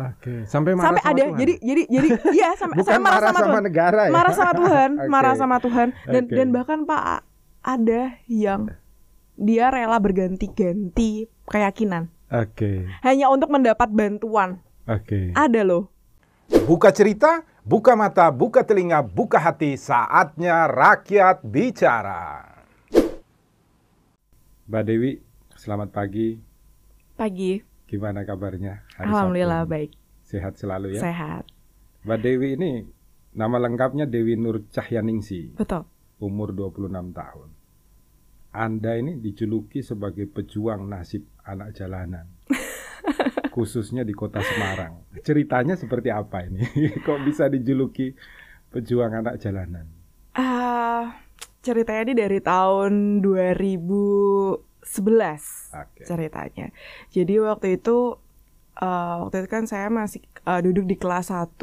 Oke, sampai marah sampai sama ada Tuhan? jadi jadi jadi iya sampai bukan saya marah, marah sama, sama, Tuhan negara ya. marah sama Tuhan Oke. marah sama Tuhan dan Oke. dan bahkan Pak ada yang dia rela berganti-ganti keyakinan Oke, hanya untuk mendapat bantuan oke. ada loh Buka cerita, buka mata, buka telinga, buka hati, saatnya rakyat bicara. Mbak Dewi, selamat pagi. pagi Gimana kabarnya? hari alhamdulillah Sabtu? baik Sehat selalu ya. sehat Mbak Dewi ini nama lengkapnya Dewi Nur Cahyaningsi, betul umur 26 tahun. Anda ini dijuluki sebagai pejuang nasib anak jalanan. Khususnya di kota Semarang. Ceritanya seperti apa ini? Kok bisa dijuluki pejuang anak jalanan? ah ceritanya ini dari tahun 2011 Oke. ceritanya. Jadi waktu itu eh, waktu itu kan saya masih eh, duduk di kelas 1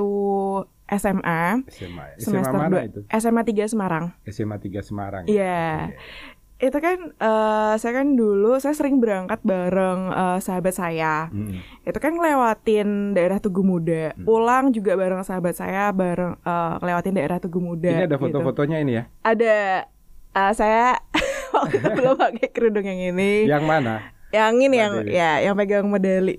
SMA SMA. ya? SMA semester mana 2 itu? SMA 3 Semarang. SMA 3 Semarang. Iya. Oke. Itu kan eh, saya kan dulu saya sering berangkat bareng eh, sahabat saya. Mm. Itu kan ngelewatin daerah Tugu Muda. Hmm. Pulang juga bareng sahabat saya bareng eh, ngelewatin daerah Tugu Muda. Ini ada gitu. foto-fotonya ini ya? Ada eh, saya waktu itu belum pakai kerudung yang ini. Yang mana? Yang ini yang ya yang pegang medali.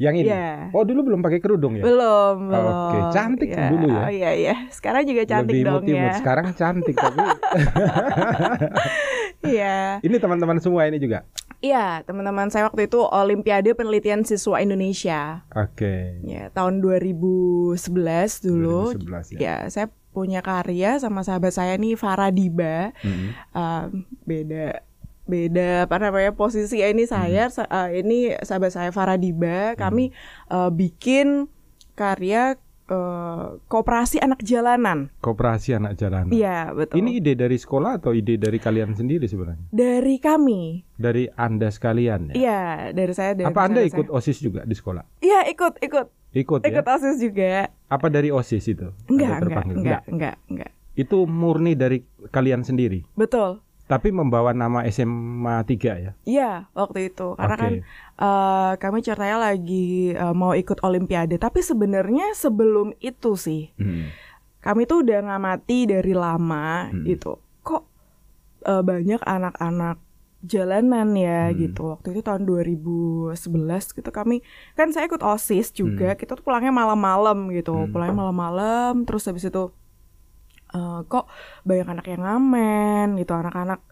Yang ini? Iya. Oh dulu belum pakai kerudung ya? Belum, belum. Oke, cantik Ya, dulu ya. Oh iya iya. Sekarang juga cantik Lebih dong ya. Sekarang cantik tapi Iya. ini teman-teman semua ini juga. Iya, teman-teman saya waktu itu Olimpiade Penelitian Siswa Indonesia. Oke. Ya, tahun 2011 dulu. 2011 ya. Ya, saya punya karya sama sahabat saya nih Farah Diba. Mm. Um, beda beda apa namanya posisi ini saya Hmm. uh, ini sahabat saya Farah Diba kami uh, bikin karya uh, koperasi anak jalanan Koperasi anak jalanan. iya betul Ini ide dari sekolah atau ide dari kalian sendiri sebenarnya? dari kami Dari Anda sekalian ya? iya dari saya dari Apa Anda ikut saya. OSIS juga di sekolah? iya ikut ikut Ikut, ikut ya? osis juga Apa dari OSIS itu? Enggak enggak enggak enggak enggak Itu murni dari kalian sendiri. betul Tapi membawa nama SMA 3 ya? Iya waktu itu karena Oke. kan eh, kami ceritanya lagi eh, mau ikut Olimpiade tapi sebenarnya sebelum itu sih Hmm. kami tuh udah ngamati dari lama Hmm. gitu kok eh, banyak anak-anak jalanan ya Hmm. gitu waktu itu tahun 2011 gitu kami kan saya ikut osis juga kita tuh pulangnya malam-malam gitu Hmm. pulangnya malam-malam terus habis itu eh, kok banyak anak yang ngamen gitu anak-anak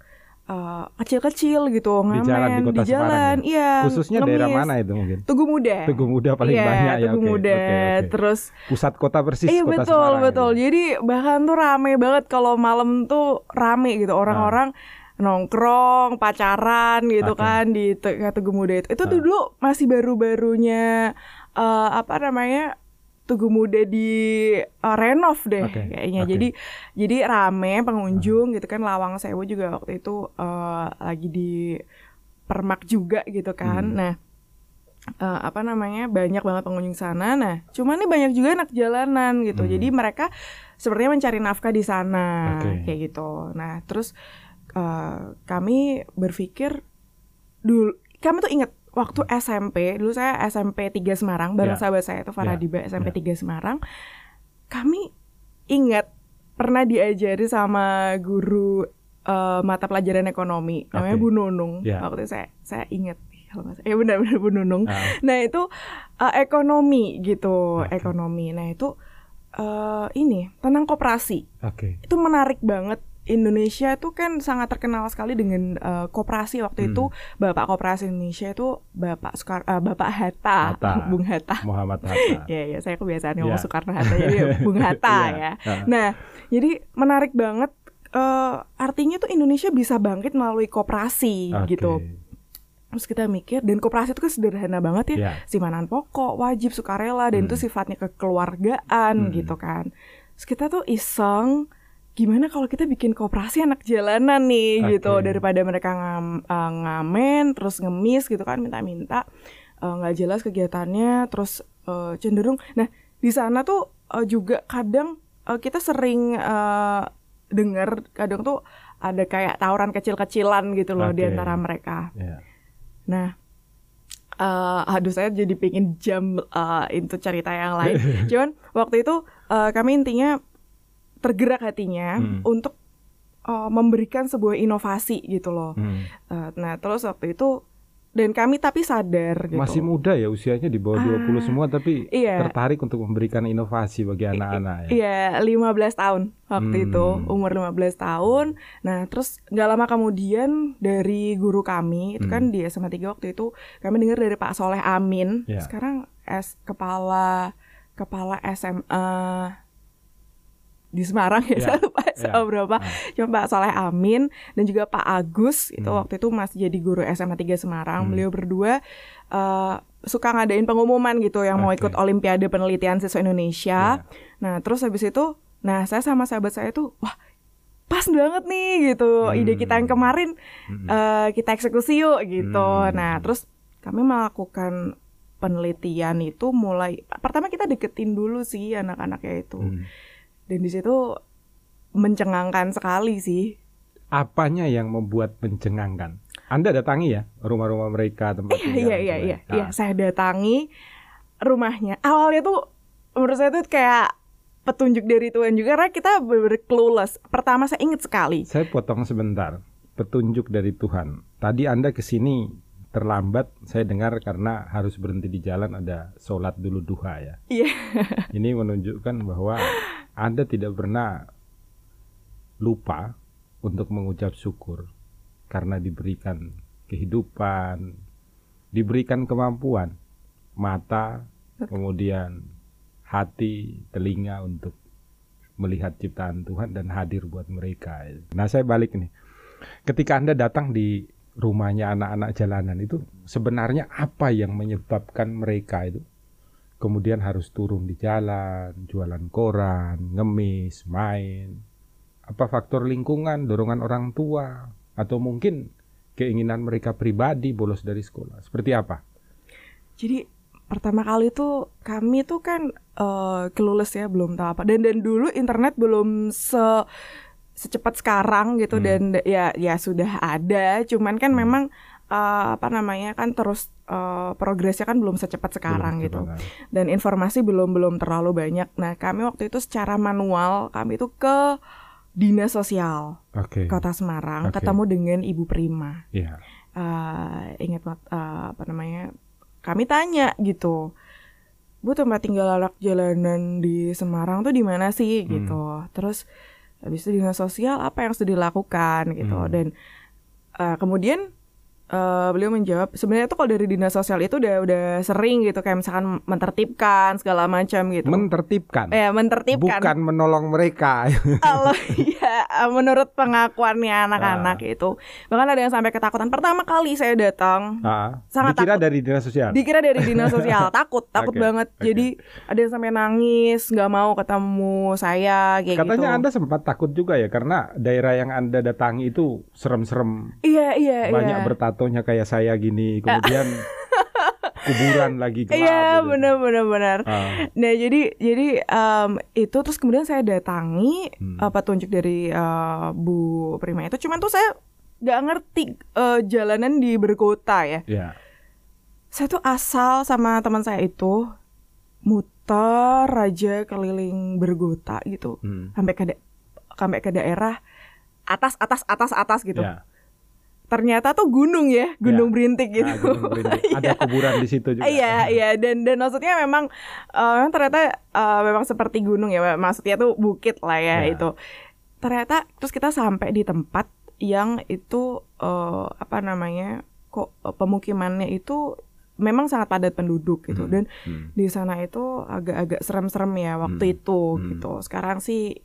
eh, kecil-kecil gitu Di ngamen jalan di kota Semarang jalan ya? iya Khususnya daerah ngemis. mana itu mungkin? Tugu Muda Tugu Muda paling Iya, banyak ya. Tugu Muda oke, oke. terus Pusat kota persis Iya kota betul Semarang betul. itu. Jadi bahkan tuh rame banget kalau malam tuh rame gitu orang-orang nongkrong, pacaran gitu Oke. kan di Tugu Muda itu. Itu tuh Ah. dulu masih baru-barunya eh, apa namanya? Tugu Muda di eh, renov deh Oke, kayaknya. oke. Jadi jadi rame pengunjung gitu kan Lawang Sewu juga waktu itu eh, lagi di Permak juga gitu kan. Hmm. Nah, eh, apa namanya banyak banget pengunjung sana. Nah, cuman nih banyak juga anak jalanan gitu. Hmm. Jadi mereka sepertinya mencari nafkah di sana Oke. kayak gitu. Nah, terus eh, kami berpikir dulu kami tuh inget waktu SMP dulu saya SMP 3 Semarang bareng Ya. sahabat saya itu Farah Ya. Diba SMP Ya. 3 Semarang. Kami ingat pernah diajari sama guru eh, mata pelajaran ekonomi namanya. Bu Nunung. Ya. Waktu itu saya saya ingat kalau nggak. Ya benar-benar Bu Nunung. Ah, Nah itu eh, ekonomi gitu, Oke. ekonomi. Nah itu eh, ini tentang koperasi. Oke. Itu menarik banget. Indonesia itu kan sangat terkenal sekali dengan eh, koperasi waktu Hmm. itu Bapak Koperasi Indonesia itu Bapak Sukar eh, Bapak Hatta, Hatta. Bung Hatta. Muhammad Hatta. Ya ya saya kebiasaan ngomong Ya. Soekarno Hatta jadi Bung Hatta Iya. ya. Ah. Nah, jadi menarik banget eh, artinya tuh Indonesia bisa bangkit melalui koperasi Oke. gitu. Terus kita mikir dan koperasi itu kan sederhana banget ya, Ya. simpanan pokok, wajib, sukarela dan Hmm. itu sifatnya kekeluargaan Hmm. gitu kan. Terus kita tuh iseng gimana kalau kita bikin koperasi anak jalanan nih Oke. gitu daripada mereka ngam- eh, ngamen terus ngemis gitu kan minta-minta eh, nggak jelas kegiatannya terus eh, cenderung nah di sana tuh eh, juga kadang eh, kita sering eh, dengar kadang tuh ada kayak tawuran kecil-kecilan gitu loh di Oke. antara mereka Ya. Nah, eh, aduh saya jadi pengen jam eh, itu cerita yang lain. Cuman waktu itu eh, kami intinya tergerak hatinya Hmm. untuk eh, memberikan sebuah inovasi gitu loh. Hmm. Eh, nah terus waktu itu dan kami tapi sadar gitu. Masih muda ya usianya di bawah 20 Ah, semua tapi iya. tertarik untuk memberikan inovasi bagi anak-anak ya. Iya, 15 tahun waktu Hmm. itu, umur 15 tahun. Nah, terus nggak lama kemudian dari guru kami, itu kan Hmm. di SMA 3 waktu itu, kami dengar dari Pak Soleh Amin. Iya. Sekarang S kepala kepala SMA di Semarang ya, Iya, saya lupa SMA iya. berapa. Ah. Cuma Pak Soleh Amin dan juga Pak Agus itu Hmm. waktu itu masih jadi guru SMA 3 Semarang. Hmm. Beliau berdua eh, suka ngadain pengumuman gitu yang mau Oke. ikut Olimpiade Penelitian Siswa Indonesia. Iya. Nah, terus habis itu, nah saya sama sahabat saya tuh, wah pas banget nih gitu, Hmm. ide kita yang kemarin Mm-mm. eh, kita eksekusi yuk gitu. Hmm. Nah, terus kami melakukan penelitian itu mulai pertama kita deketin dulu sih anak-anaknya itu, Hmm. Dan di situ mencengangkan sekali sih. Apanya yang membuat mencengangkan? Anda datangi ya rumah-rumah mereka tempat tinggal. Iya iya iya ya? iya, Ah. saya datangi rumahnya. Awalnya tuh menurut saya tuh kayak petunjuk dari Tuhan juga karena kita clueless. Pertama saya inget sekali. Saya potong sebentar. Petunjuk dari Tuhan. Tadi Anda ke sini terlambat, saya dengar karena harus berhenti di jalan ada sholat dulu duha ya. Iya. Ini menunjukkan bahwa Anda tidak pernah lupa untuk mengucap syukur karena diberikan kehidupan, diberikan kemampuan, mata, kemudian hati, telinga untuk melihat ciptaan Tuhan dan hadir buat mereka. Nah, saya balik nih. Ketika Anda datang di rumahnya anak-anak jalanan itu sebenarnya apa yang menyebabkan mereka itu kemudian harus turun di jalan, jualan koran, ngemis, main. Apa faktor lingkungan, dorongan orang tua, atau mungkin keinginan mereka pribadi bolos dari sekolah? Seperti apa? Jadi pertama kali tuh kami tuh kan eh clueless ya belum tahu apa dan dan dulu internet belum se secepat sekarang gitu Hmm. dan ya ya sudah ada cuman kan Hmm. memang eh, apa namanya kan terus eh, progresnya kan belum secepat sekarang Belum gitu dan informasi belum belum terlalu banyak. Nah kami waktu itu secara manual kami itu ke dinas sosial Oke. kota Semarang Oke. ketemu dengan Ibu Prima. Iya. Eh, ingat eh, apa namanya? Kami tanya gitu. Bu tempat tinggal anak jalanan di Semarang tuh di mana sih Hmm. gitu. Terus habis itu dinas sosial apa yang sudah dilakukan gitu Hmm. dan eh, kemudian eh, beliau menjawab sebenarnya tuh kalau dari dinas sosial itu udah udah sering gitu kayak misalkan mentertibkan segala macam gitu. Mentertibkan. eh mentertibkan. Bukan menolong mereka. Kalau ya menurut pengakuannya anak-anak Ah. itu bahkan ada yang sampai ketakutan. Pertama kali saya datang Ah, Sangat dikira takut. dari dinas sosial. dikira dari dinas sosial takut takut Oke, banget oke. jadi ada yang sampai nangis nggak mau ketemu saya kayak Katanya gitu Anda sempat takut juga ya karena daerah yang Anda datangi itu serem-serem, iya iya banyak iya bertatonya kayak saya gini, kemudian kuburan lagi gelap. iya gitu. benar benar benar Ah, nah jadi jadi em, itu terus kemudian saya datangi Hmm. eh, petunjuk dari eh, Bu Prima itu cuman tuh saya nggak ngerti eh, jalanan di berkota ya ya. saya tuh asal sama teman saya itu muter aja keliling bergota gitu Hmm. sampai ke sampai ke daerah atas atas atas atas gitu Ya. Ternyata tuh gunung ya gunung Ya. berintik gitu Ah, Gunung Berintik. Ada kuburan di situ juga. Iya iya dan dan maksudnya memang eh, memang ternyata eh, memang seperti gunung ya maksudnya tuh bukit lah ya Ya. itu ternyata terus kita sampai di tempat yang itu eh, apa namanya kok pemukimannya itu memang sangat padat penduduk gitu Hmm, dan hmm. di sana itu agak-agak serem-serem ya waktu Hmm, itu hmm. gitu sekarang sih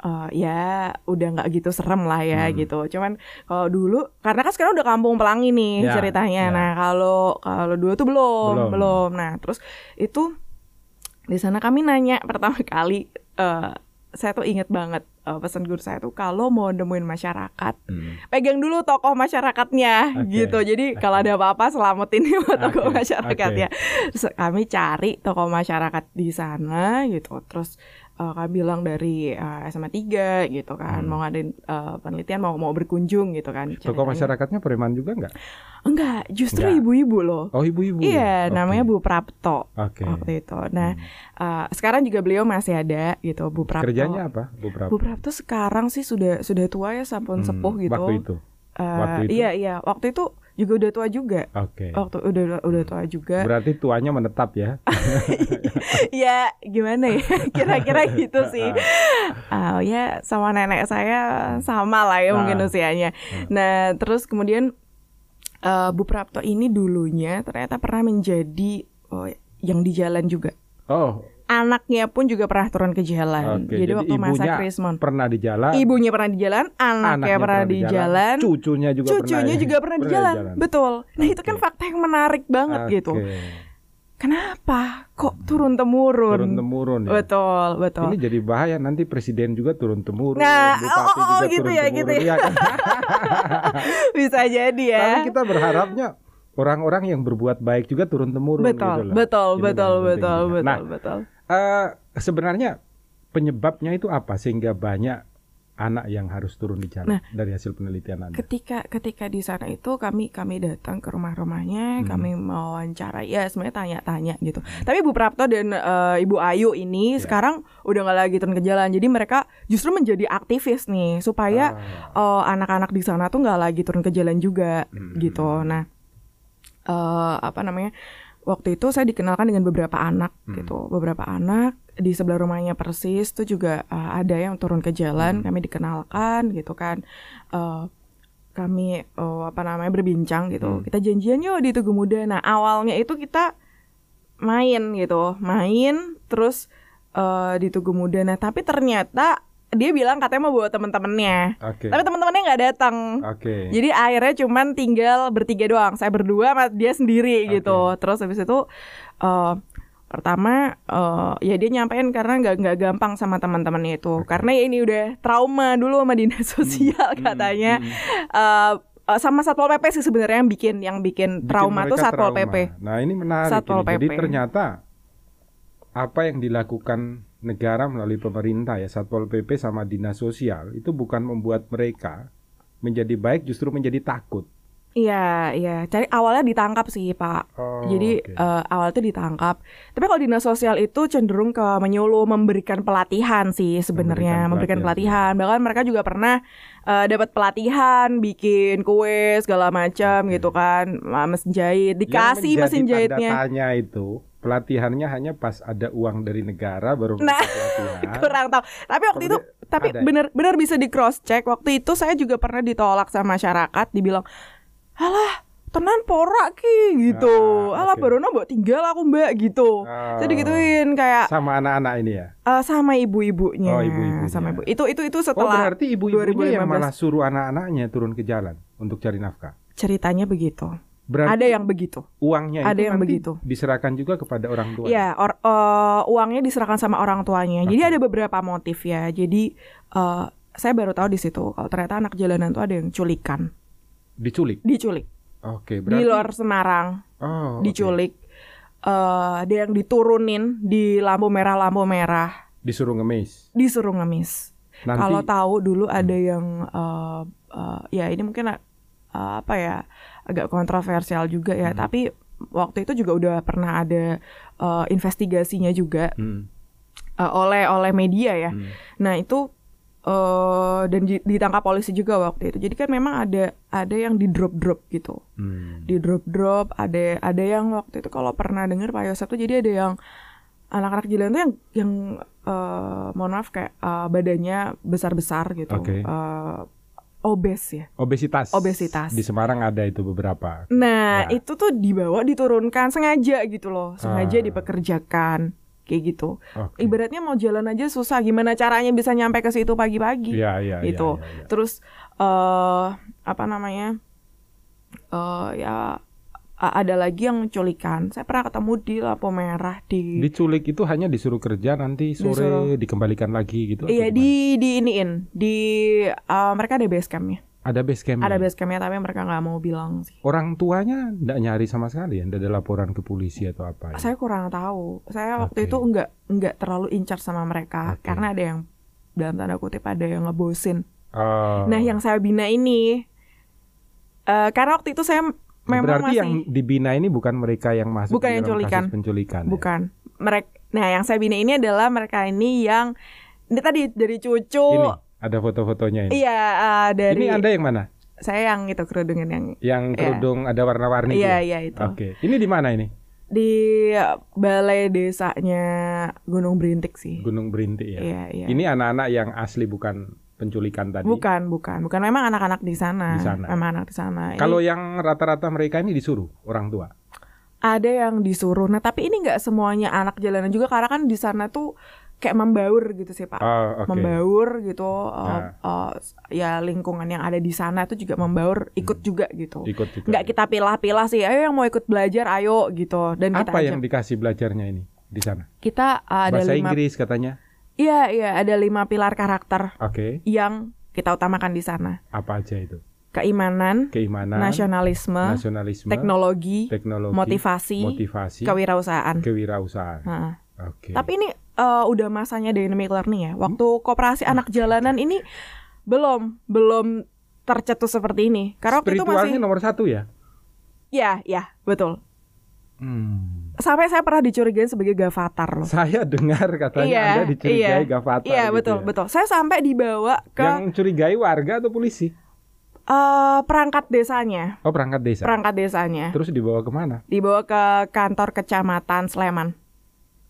eh, ya udah nggak gitu serem lah ya Hmm. gitu cuman kalau dulu karena kan sekarang udah kampung pelangi nih Ya, ceritanya ya. nah kalau kalau dulu tuh belum Belum. belum nah terus itu di sana kami nanya pertama kali eh, saya tuh inget banget eh, pesan guru saya tuh kalau mau nemuin masyarakat Hmm. pegang dulu tokoh masyarakatnya Oke. gitu. Jadi kalau ada apa-apa selamatin sama tokoh Oke, masyarakatnya. Terus kami cari tokoh masyarakat di sana gitu. Terus uh, kami bilang dari uh, SMA 3 gitu kan, Hmm. mau ngadain uh, penelitian, mau mau berkunjung gitu kan. Tokoh masyarakatnya preman juga nggak? Enggak, justru ibu-ibu loh. Oh ibu-ibu. Iya, Oke. namanya Bu Prapto Oke. waktu itu. Nah, Hmm. uh, sekarang juga beliau masih ada gitu, Bu Prapto. Kerjanya apa, Bu Prapto? Bu Prapto sekarang sih sudah sudah tua ya, sampun Hmm, sepuh gitu. Waktu itu. Uh, waktu itu? Iya, iya, waktu itu juga udah tua juga. Oke. Waktu udah udah tua juga. Berarti tuanya menetap ya? ya gimana ya kira-kira gitu sih Ah, ya sama nenek saya sama lah ya mungkin Ah. usianya nah terus kemudian eh, Bu Prapto ini dulunya ternyata pernah menjadi oh, yang di jalan juga Oh, anaknya pun juga pernah turun ke jalan oke. jadi, waktu masa Krismon pernah di jalan, ibunya pernah di jalan anaknya, pernah di jalan, cucunya juga cucunya pernah, juga pernah di jalan betul nah itu kan Oke. fakta yang menarik banget Oke. gitu kenapa kok turun temurun Turun temurun ya. betul betul Ini jadi bahaya nanti presiden juga turun temurun, Nah, bupati oh, oh, juga gitu turun ya, temurun, gitu ya. iya kan? bisa jadi ya. Tapi kita berharapnya orang-orang yang berbuat baik juga turun temurun betul, gitu loh. betul, Ini betul, yang penting betul, juga. betul, Nah, betul. Eh, sebenarnya penyebabnya itu apa sehingga banyak anak yang harus turun di jalan Nah, dari hasil penelitian Anda? Ketika ketika di sana itu kami kami datang ke rumah-rumahnya, Hmm. kami mewawancara, ya sebenarnya tanya-tanya gitu. Tapi Bu Prapto dan eh, Ibu Ayu ini Ya. sekarang udah nggak lagi turun ke jalan, jadi mereka justru menjadi aktivis nih supaya Ah, eh, anak-anak di sana tuh nggak lagi turun ke jalan juga Hmm. gitu. Nah, eh, apa namanya? Waktu itu saya dikenalkan dengan beberapa anak Hmm. gitu, beberapa anak di sebelah rumahnya persis tuh juga eh, ada yang turun ke jalan, Hmm. kami dikenalkan gitu kan. Eh, kami eh, apa namanya berbincang gitu. Hmm. Kita janjian yuk di Tugu Muda. Nah, awalnya itu kita main gitu, main terus eh, di Tugu Muda. Nah, tapi ternyata dia bilang katanya mau bawa temen-temennya. Oke. Tapi teman-temannya nggak datang. Oke. Jadi akhirnya cuman tinggal bertiga doang. Saya berdua sama dia sendiri Oke. gitu. Terus habis itu eh pertama eh ya dia nyampein karena nggak nggak gampang sama teman-temannya itu. Oke. Karena ya ini udah trauma dulu sama dinas sosial Hmm, katanya. hmm, hmm. Eh, eh, sama satpol pp sih sebenarnya yang bikin yang bikin, Bikin trauma tuh satpol trauma. pp. Nah ini menarik. Satpol ini. Jadi PP. ternyata apa yang dilakukan negara melalui pemerintah ya satpol pp sama dinas sosial itu bukan membuat mereka menjadi baik justru menjadi takut. Iya iya. Cari awalnya ditangkap sih pak. Oh, Jadi oke. eh, awalnya tuh ditangkap. Tapi kalau dinas sosial itu cenderung ke menyuluh memberikan pelatihan sih sebenarnya, Memberikan memberikan pelatihan, pelatihan. Bahkan mereka juga pernah eh, dapat pelatihan bikin kue segala macam Oke. gitu kan, mesin jahit, dikasih mesin tanda jahitnya. tanya itu pelatihannya hanya pas ada uang dari negara baru Nah, pelatihan. Kurang tahu. Tapi waktu itu Kemudian tapi ada ya? benar-benar bisa di cross check. Waktu itu saya juga pernah ditolak sama masyarakat, dibilang, "Alah, tenan porak ki gitu. Ah, Alah, oke. barono mbok tinggal aku Mbak gitu." Saya Oh. digituin kayak sama anak-anak ini ya. Eh, sama ibu-ibunya. Oh, ibu-ibunya. Sama ibu. Itu itu itu Oh setelah berarti ibu-ibunya yang 2015. malah suruh anak-anaknya turun ke jalan untuk cari nafkah. ceritanya begitu. Berarti Ada yang begitu. uangnya ada itu yang nanti begitu. diserahkan juga kepada orang tua. Ya, or- eh, uangnya diserahkan sama orang tuanya. Jadi Oke. ada beberapa motif ya. Jadi eh, saya baru tahu di situ kalau ternyata anak jalanan tuh ada yang culikan, Diculik. diculik Oke, di berarti luar Semarang, Oh, diculik. Eh, ada yang diturunin di lampu merah lampu merah, Disuruh ngemis. disuruh ngemis. Nanti Kalau tahu dulu ada yang eh, eh, ya ini mungkin eh, apa ya agak kontroversial juga ya. Hmm. Tapi waktu itu juga udah pernah ada eh, investigasinya juga Hmm, eh, oleh oleh media ya. hmm. Nah itu eh dan di- ditangkap polisi juga waktu itu. Jadi kan memang ada ada yang di drop drop gitu, Hmm. di drop drop. Ada ada yang waktu itu kalau pernah dengar Pak Yosef tuh jadi ada yang anak-anak jalan tuh yang yang eh, mohon maaf kayak eh, badannya besar besar gitu, Oke. Eh, obes ya. Obesitas. Obesitas. Di Semarang ada itu beberapa. Nah Ya. itu tuh dibawa diturunkan sengaja gitu loh, sengaja Ah. dipekerjakan kayak gitu. Oke. Ibaratnya mau jalan aja susah, gimana caranya bisa nyampe ke situ pagi-pagi? Iya, iya, iya, gitu. iya, iya. Terus eh apa namanya? eh ya ada lagi yang culikan. Saya pernah ketemu di lampu merah di Diculik itu hanya disuruh kerja nanti sore Disuruh. dikembalikan lagi gitu. Iya di di iniin di eh, mereka ada base campnya. Ada base camp. ada base campnya tapi mereka nggak mau bilang sih Orang tuanya nggak nyari sama sekali ya, nggak ada laporan ke polisi atau apa. ya? saya kurang tahu saya waktu itu nggak nggak terlalu incar sama mereka Oke. karena ada yang dalam tanda kutip ada yang ngebosin Oh. nah yang saya bina ini eh, karena waktu itu saya memang berarti masih yang dibina ini bukan mereka yang masuk Bukan yang culikan. kasus penculikan. ya? bukan mereka nah yang saya bina ini adalah mereka ini yang ini tadi dari cucu Ini ada foto-fotonya ini. iya eh, dari Ini anda yang mana? saya yang itu kerudungan yang Yang Iya. kerudung ada warna-warni iya ya? iya itu Oke. Ini di mana ini? di balai desanya Gunung Berintik sih Gunung Berintik ya. iya iya Ini anak-anak yang asli bukan penculikan tadi. bukan bukan bukan memang anak-anak di sana Di sana. memang anak di sana Ini Kalau yang rata-rata mereka ini disuruh orang tua. ada yang disuruh nah tapi ini nggak semuanya anak jalanan juga karena kan di sana tuh kayak membaur gitu sih pak Oh, oke. membaur gitu uh, Nah. uh, ya lingkungan yang ada di sana tuh juga membaur ikut juga gitu Ikut juga. nggak kita pilah-pilah sih ayo yang mau ikut belajar ayo gitu dan kita Apa ajak. yang dikasih belajarnya ini di sana? kita uh, ada Bahasa lima Inggris katanya. Iya iya ada lima pilar karakter Oke. yang kita utamakan di sana Apa aja itu? keimanan Keimanan, nasionalisme nasionalisme, teknologi teknologi, motivasi, motivasi, kewirausahaan kewirausahaan. Heeh. Oke. Tapi ini eh, udah masanya dynamic learning ya. Waktu koperasi anak jalanan ini belum belum tercetus seperti ini. Karena waktu itu masih nomor satu ya. ya ya betul. Hmm. Sampai saya pernah dicurigain sebagai gavatar loh. Saya dengar katanya Iya, Anda dicurigai iya. gavatar. Iya gitu betul ya. betul. Saya sampai dibawa ke Yang curigai warga atau polisi? eh, perangkat desanya, Oh perangkat desa. perangkat desanya. Terus dibawa ke mana? Dibawa ke kantor kecamatan Sleman.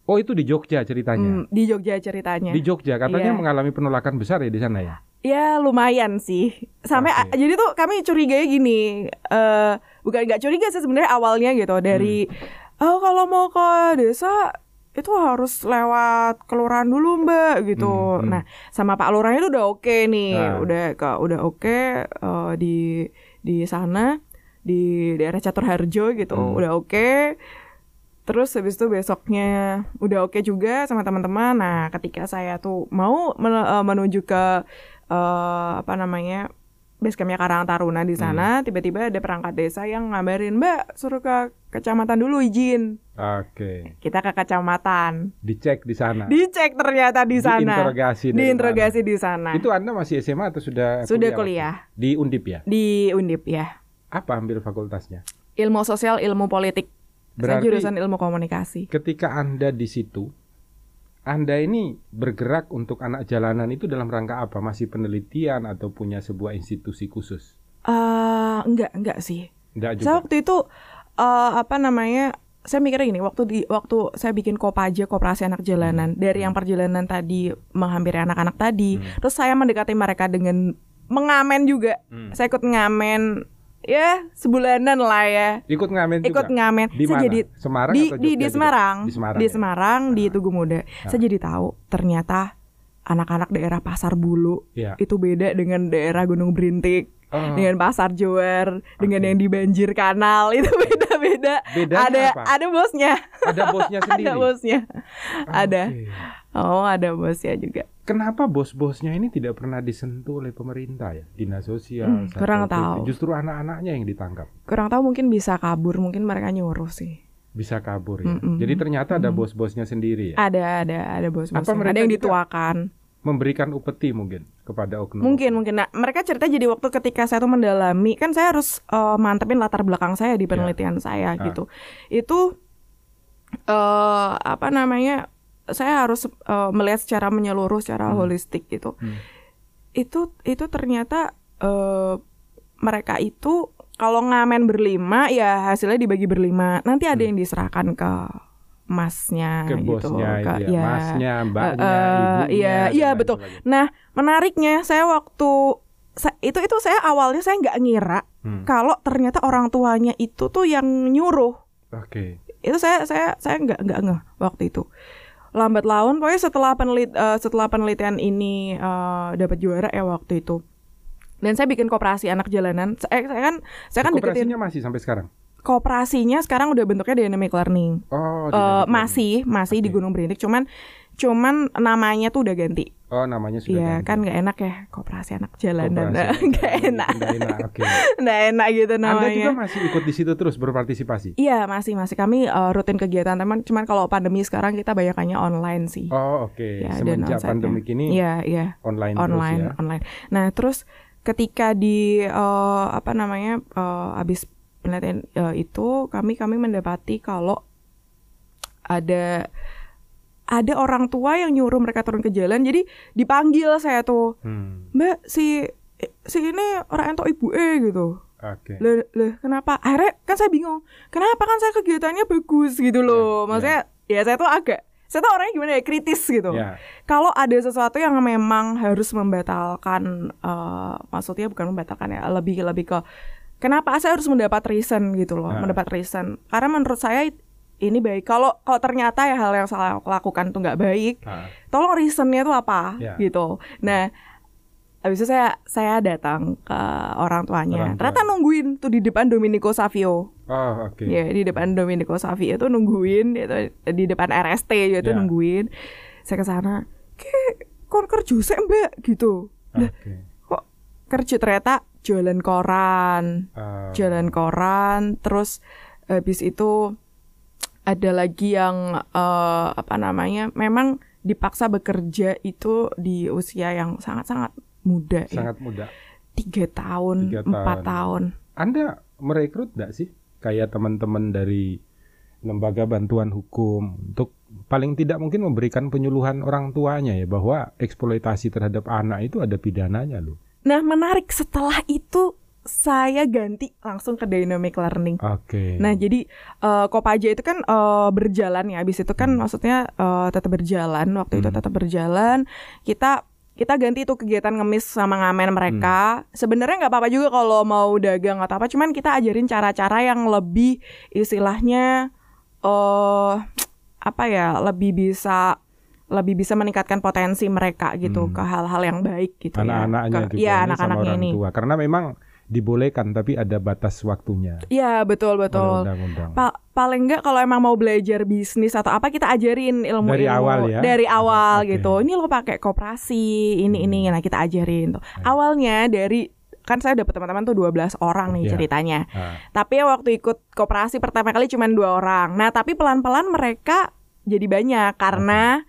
Oh itu di Jogja ceritanya. Hmm, di Jogja ceritanya. Di Jogja katanya Iya. mengalami penolakan besar ya di sana ya. Ya lumayan sih. Sampai Oke. jadi tuh kami curiga gini. eh bukan nggak curiga sih sebenarnya awalnya gitu dari Hmm. Oh kalau mau ke desa itu harus lewat kelurahan dulu mbak gitu. Hmm, hmm. Nah sama Pak Lurahnya itu udah oke nih, Nah. udah ke udah oke eh, di di sana di daerah Catur Harjo gitu, Hmm. udah oke. Terus habis itu besoknya udah oke juga sama teman-teman. Nah, ketika saya tuh mau eh, menuju ke eh, apa namanya base campnya Karang Taruna di sana, tiba-tiba ada perangkat desa yang ngabarin, Mbak, suruh ke kecamatan dulu izin. Oke. Kita ke kecamatan. Dicek di sana. Dicek ternyata di sana. Diinterogasi Diinterogasi di sana. Itu Anda masih SMA atau sudah Sudah waktu? kuliah. Di Undip ya? Di Undip ya. Apa ambil fakultasnya? Ilmu sosial, ilmu politik. Saya Berarti jurusan ilmu komunikasi. ketika Anda di situ, Anda ini bergerak untuk anak jalanan itu dalam rangka apa? Masih penelitian atau punya sebuah institusi khusus? eh enggak, enggak sih. Enggak Saya juga. waktu itu eh apa namanya? Saya mikirnya gini, waktu di waktu saya bikin kopaja koperasi anak jalanan dari yang perjalanan tadi menghampiri anak-anak tadi, Hmm. terus saya mendekati mereka dengan mengamen juga. Hmm. Saya ikut ngamen ya sebulanan lah ya. Ikut ngamen juga? Ikut ngamen. Di saya mana? jadi Semarang di di, di juga? Semarang. Di Semarang. Di ya? Semarang, di Tugu Muda. Saya jadi tahu ternyata anak-anak daerah Pasar Bulu Iya. itu beda dengan daerah Gunung Berintik Oh, dengan pasar Jower, dengan yang di banjir kanal itu beda-beda. Bedanya Ada apa? ada bosnya, ada bosnya sendiri. ada bosnya. ada. Oke. Oh, ada bosnya juga. Kenapa bos-bosnya ini tidak pernah disentuh oleh pemerintah ya? Dinas sosial. Hmm, kurang tahu. Justru anak-anaknya yang ditangkap. Kurang tahu mungkin bisa kabur, mungkin mereka nyuruh sih. Bisa kabur ya. Mm-mm. Jadi ternyata ada Mm. bos-bosnya sendiri ya. Ada ada ada bos-bosnya. Ada yang juga- dituakan. Memberikan upeti mungkin kepada oknum. Mungkin mungkin. Nah, mereka cerita jadi waktu ketika saya tuh mendalami, kan saya harus eh, mantepin latar belakang saya di penelitian saya Ah. gitu. Itu eh apa namanya? Saya harus eh, melihat secara menyeluruh, secara Hmm. holistik gitu. Hmm. Itu itu ternyata eh mereka itu kalau ngamen berlima ya hasilnya dibagi berlima. Nanti ada Hmm. yang diserahkan ke masnya ke gitu, bosnya ke- itu ya, ya. masnya, mbaknya, Eh, eh, ibunya. iya, iya, betul. sebagainya. Nah, menariknya saya waktu itu itu saya awalnya saya nggak ngira Hmm. kalau ternyata orang tuanya itu tuh yang nyuruh. Oke. Itu saya saya saya nggak nggak ngeh waktu itu. Lambat laun pokoknya setelah penelit eh, setelah penelitian ini eh, dapat juara ya waktu itu. Dan saya bikin koperasi anak jalanan. Saya, saya kan saya kan deketin masih sampai sekarang. Kooperasinya sekarang udah bentuknya dynamic learning. Oh, dynamic learning. masih masih di Oke. Gunung Berintik cuman cuman namanya tuh udah ganti. Oh, namanya sudah Iya ganti. kan nggak enak ya koperasi anak jalanan, nggak enak, Nggak enak. Oke. nggak enak gitu Anda namanya. juga masih ikut di situ terus berpartisipasi? Iya masih masih kami eh, rutin kegiatan teman, cuman kalau pandemi sekarang kita banyakannya online sih. Oh, oke. Ya, dan Semenjak pandemik ini Iya iya online, online terus ya. online. Nah terus ketika di eh, apa namanya eh, habis penelitian eh, itu kami kami mendapati kalau ada ada orang tua yang nyuruh mereka turun ke jalan jadi dipanggil saya tuh Hmm. mbak si si ini orang entok ibu eh gitu Oke. lah lah kenapa akhirnya kan saya bingung kenapa kan saya kegiatannya bagus gitu loh Ya, maksudnya ya saya tuh agak saya tuh orangnya gimana ya kritis gitu Ya. kalau ada sesuatu yang memang harus membatalkan eh, maksudnya bukan membatalkan ya lebih lebih ke kenapa saya harus mendapat reason gitu loh Nah. mendapat reason karena menurut saya ini baik kalau kalau ternyata ya hal yang saya lakukan tuh nggak baik Ah, tolong reasonnya tuh apa Ya. gitu nah habis itu saya saya datang ke orang tuanya Orang tua. ternyata nungguin tuh di depan Domenico Savio Oh, oke. ya di depan Domenico Savio itu nungguin itu di depan RST gitu Ya. nungguin saya ke sana ke kon kerja sih mbak gitu lah Oke. kok kerja ternyata jualan koran Ah, jualan koran terus habis itu ada lagi yang eh, apa namanya memang dipaksa bekerja itu di usia yang sangat-sangat muda ya sangat mudah. tiga tahun Tiga empat tahun. tahun Anda merekrut nggak sih kayak teman-teman dari lembaga bantuan hukum untuk paling tidak mungkin memberikan penyuluhan orang tuanya ya bahwa eksploitasi terhadap anak itu ada pidananya loh. Nah menarik setelah itu saya ganti langsung ke dynamic learning Oke. Nah, jadi eh, Kopaja itu kan eh, berjalan ya. Habis itu kan maksudnya eh, tetap berjalan. Waktu itu Hmm. tetap berjalan. Kita kita ganti itu kegiatan ngemis sama ngamen mereka. Sebenarnya nggak apa-apa juga kalau mau dagang atau apa. Cuman kita ajarin cara-cara yang lebih istilahnya eh apa ya, lebih bisa lebih bisa meningkatkan potensi mereka gitu Hmm. ke hal-hal yang baik gitu anak-anaknya ya. Ke- juga Iya, ini sama anak-anaknya orang ini. tua karena memang dibolehkan tapi ada batas waktunya. Iya, betul betul. undang-undang. Pa- paling enggak kalau emang mau belajar bisnis atau apa kita ajarin ilmu Dari awal ya? dari awal Oke. gitu ini lo pakai koperasi ini ini Hmm. nah kita ajarin tuh awalnya dari kan saya dapat teman-teman tuh 12 orang nih Iya. ceritanya Ah, tapi ya waktu ikut koperasi pertama kali cuma dua orang nah tapi pelan-pelan mereka jadi banyak karena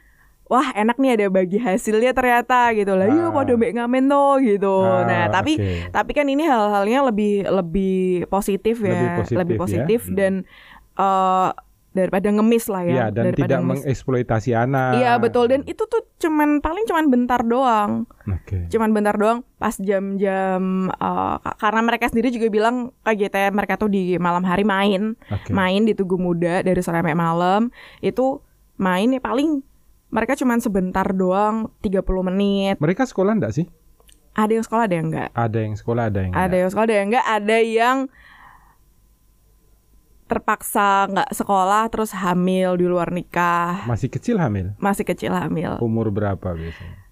wah enak nih ada bagi hasilnya ternyata gitu lah Ah. yuk pada mbak ngamen tuh gitu ah, nah tapi oke. tapi kan ini hal-halnya lebih lebih positif ya, Lebih positif ya. positif Hmm. dan eh, daripada ngemis lah ya, Iya, dan daripada tidak ngemis. mengeksploitasi anak. Iya betul dan itu tuh cuman paling cuman bentar doang, Oke. cuman bentar doang pas jam-jam ka- karena mereka sendiri juga bilang KGT mereka tuh di malam hari main, Oke. main di Tugu Muda dari sore sampai malam itu main ya paling mereka cuman sebentar doang 30 menit. Mereka sekolah enggak sih? Ada yang sekolah ada yang enggak. Ada yang sekolah, ada yang Ada enggak. yang sekolah, ada yang enggak, ada yang terpaksa nggak sekolah terus hamil di luar nikah, Masih kecil hamil. masih kecil hamil, Umur berapa biasanya?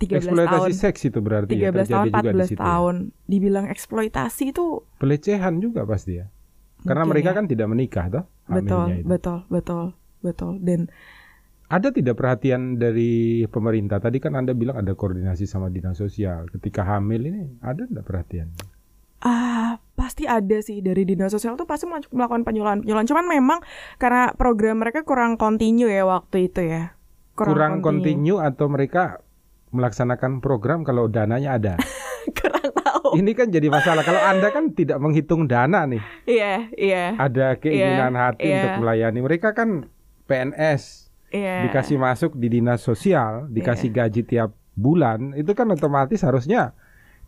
13 Eksploitasi tahun. seks itu berarti ya 13 terjadi tahun, juga di 14 situ. ya? tahun. Dibilang eksploitasi itu Pelecehan juga pasti ya. Karena Mungkin mereka ya. kan tidak menikah toh betul, itu. betul, betul, betul. Dan Ada tidak perhatian dari pemerintah? Tadi kan Anda bilang ada koordinasi sama dinas sosial. Ketika hamil ini ada enggak perhatian? ah pasti ada sih dari dinas sosial tuh pasti melaku- melakukan penyuluhan penyuluhan. Cuman memang karena program mereka kurang kontinu ya waktu itu ya. Kurang, continue. kontinu atau mereka melaksanakan program kalau dananya ada? kurang tahu. ini kan jadi masalah. Kalau Anda kan tidak menghitung dana nih. Iya, iya, Ada keinginan hati iya. untuk melayani. Mereka kan PNS. Iya. dikasih masuk di dinas sosial, dikasih gaji tiap bulan, itu kan otomatis harusnya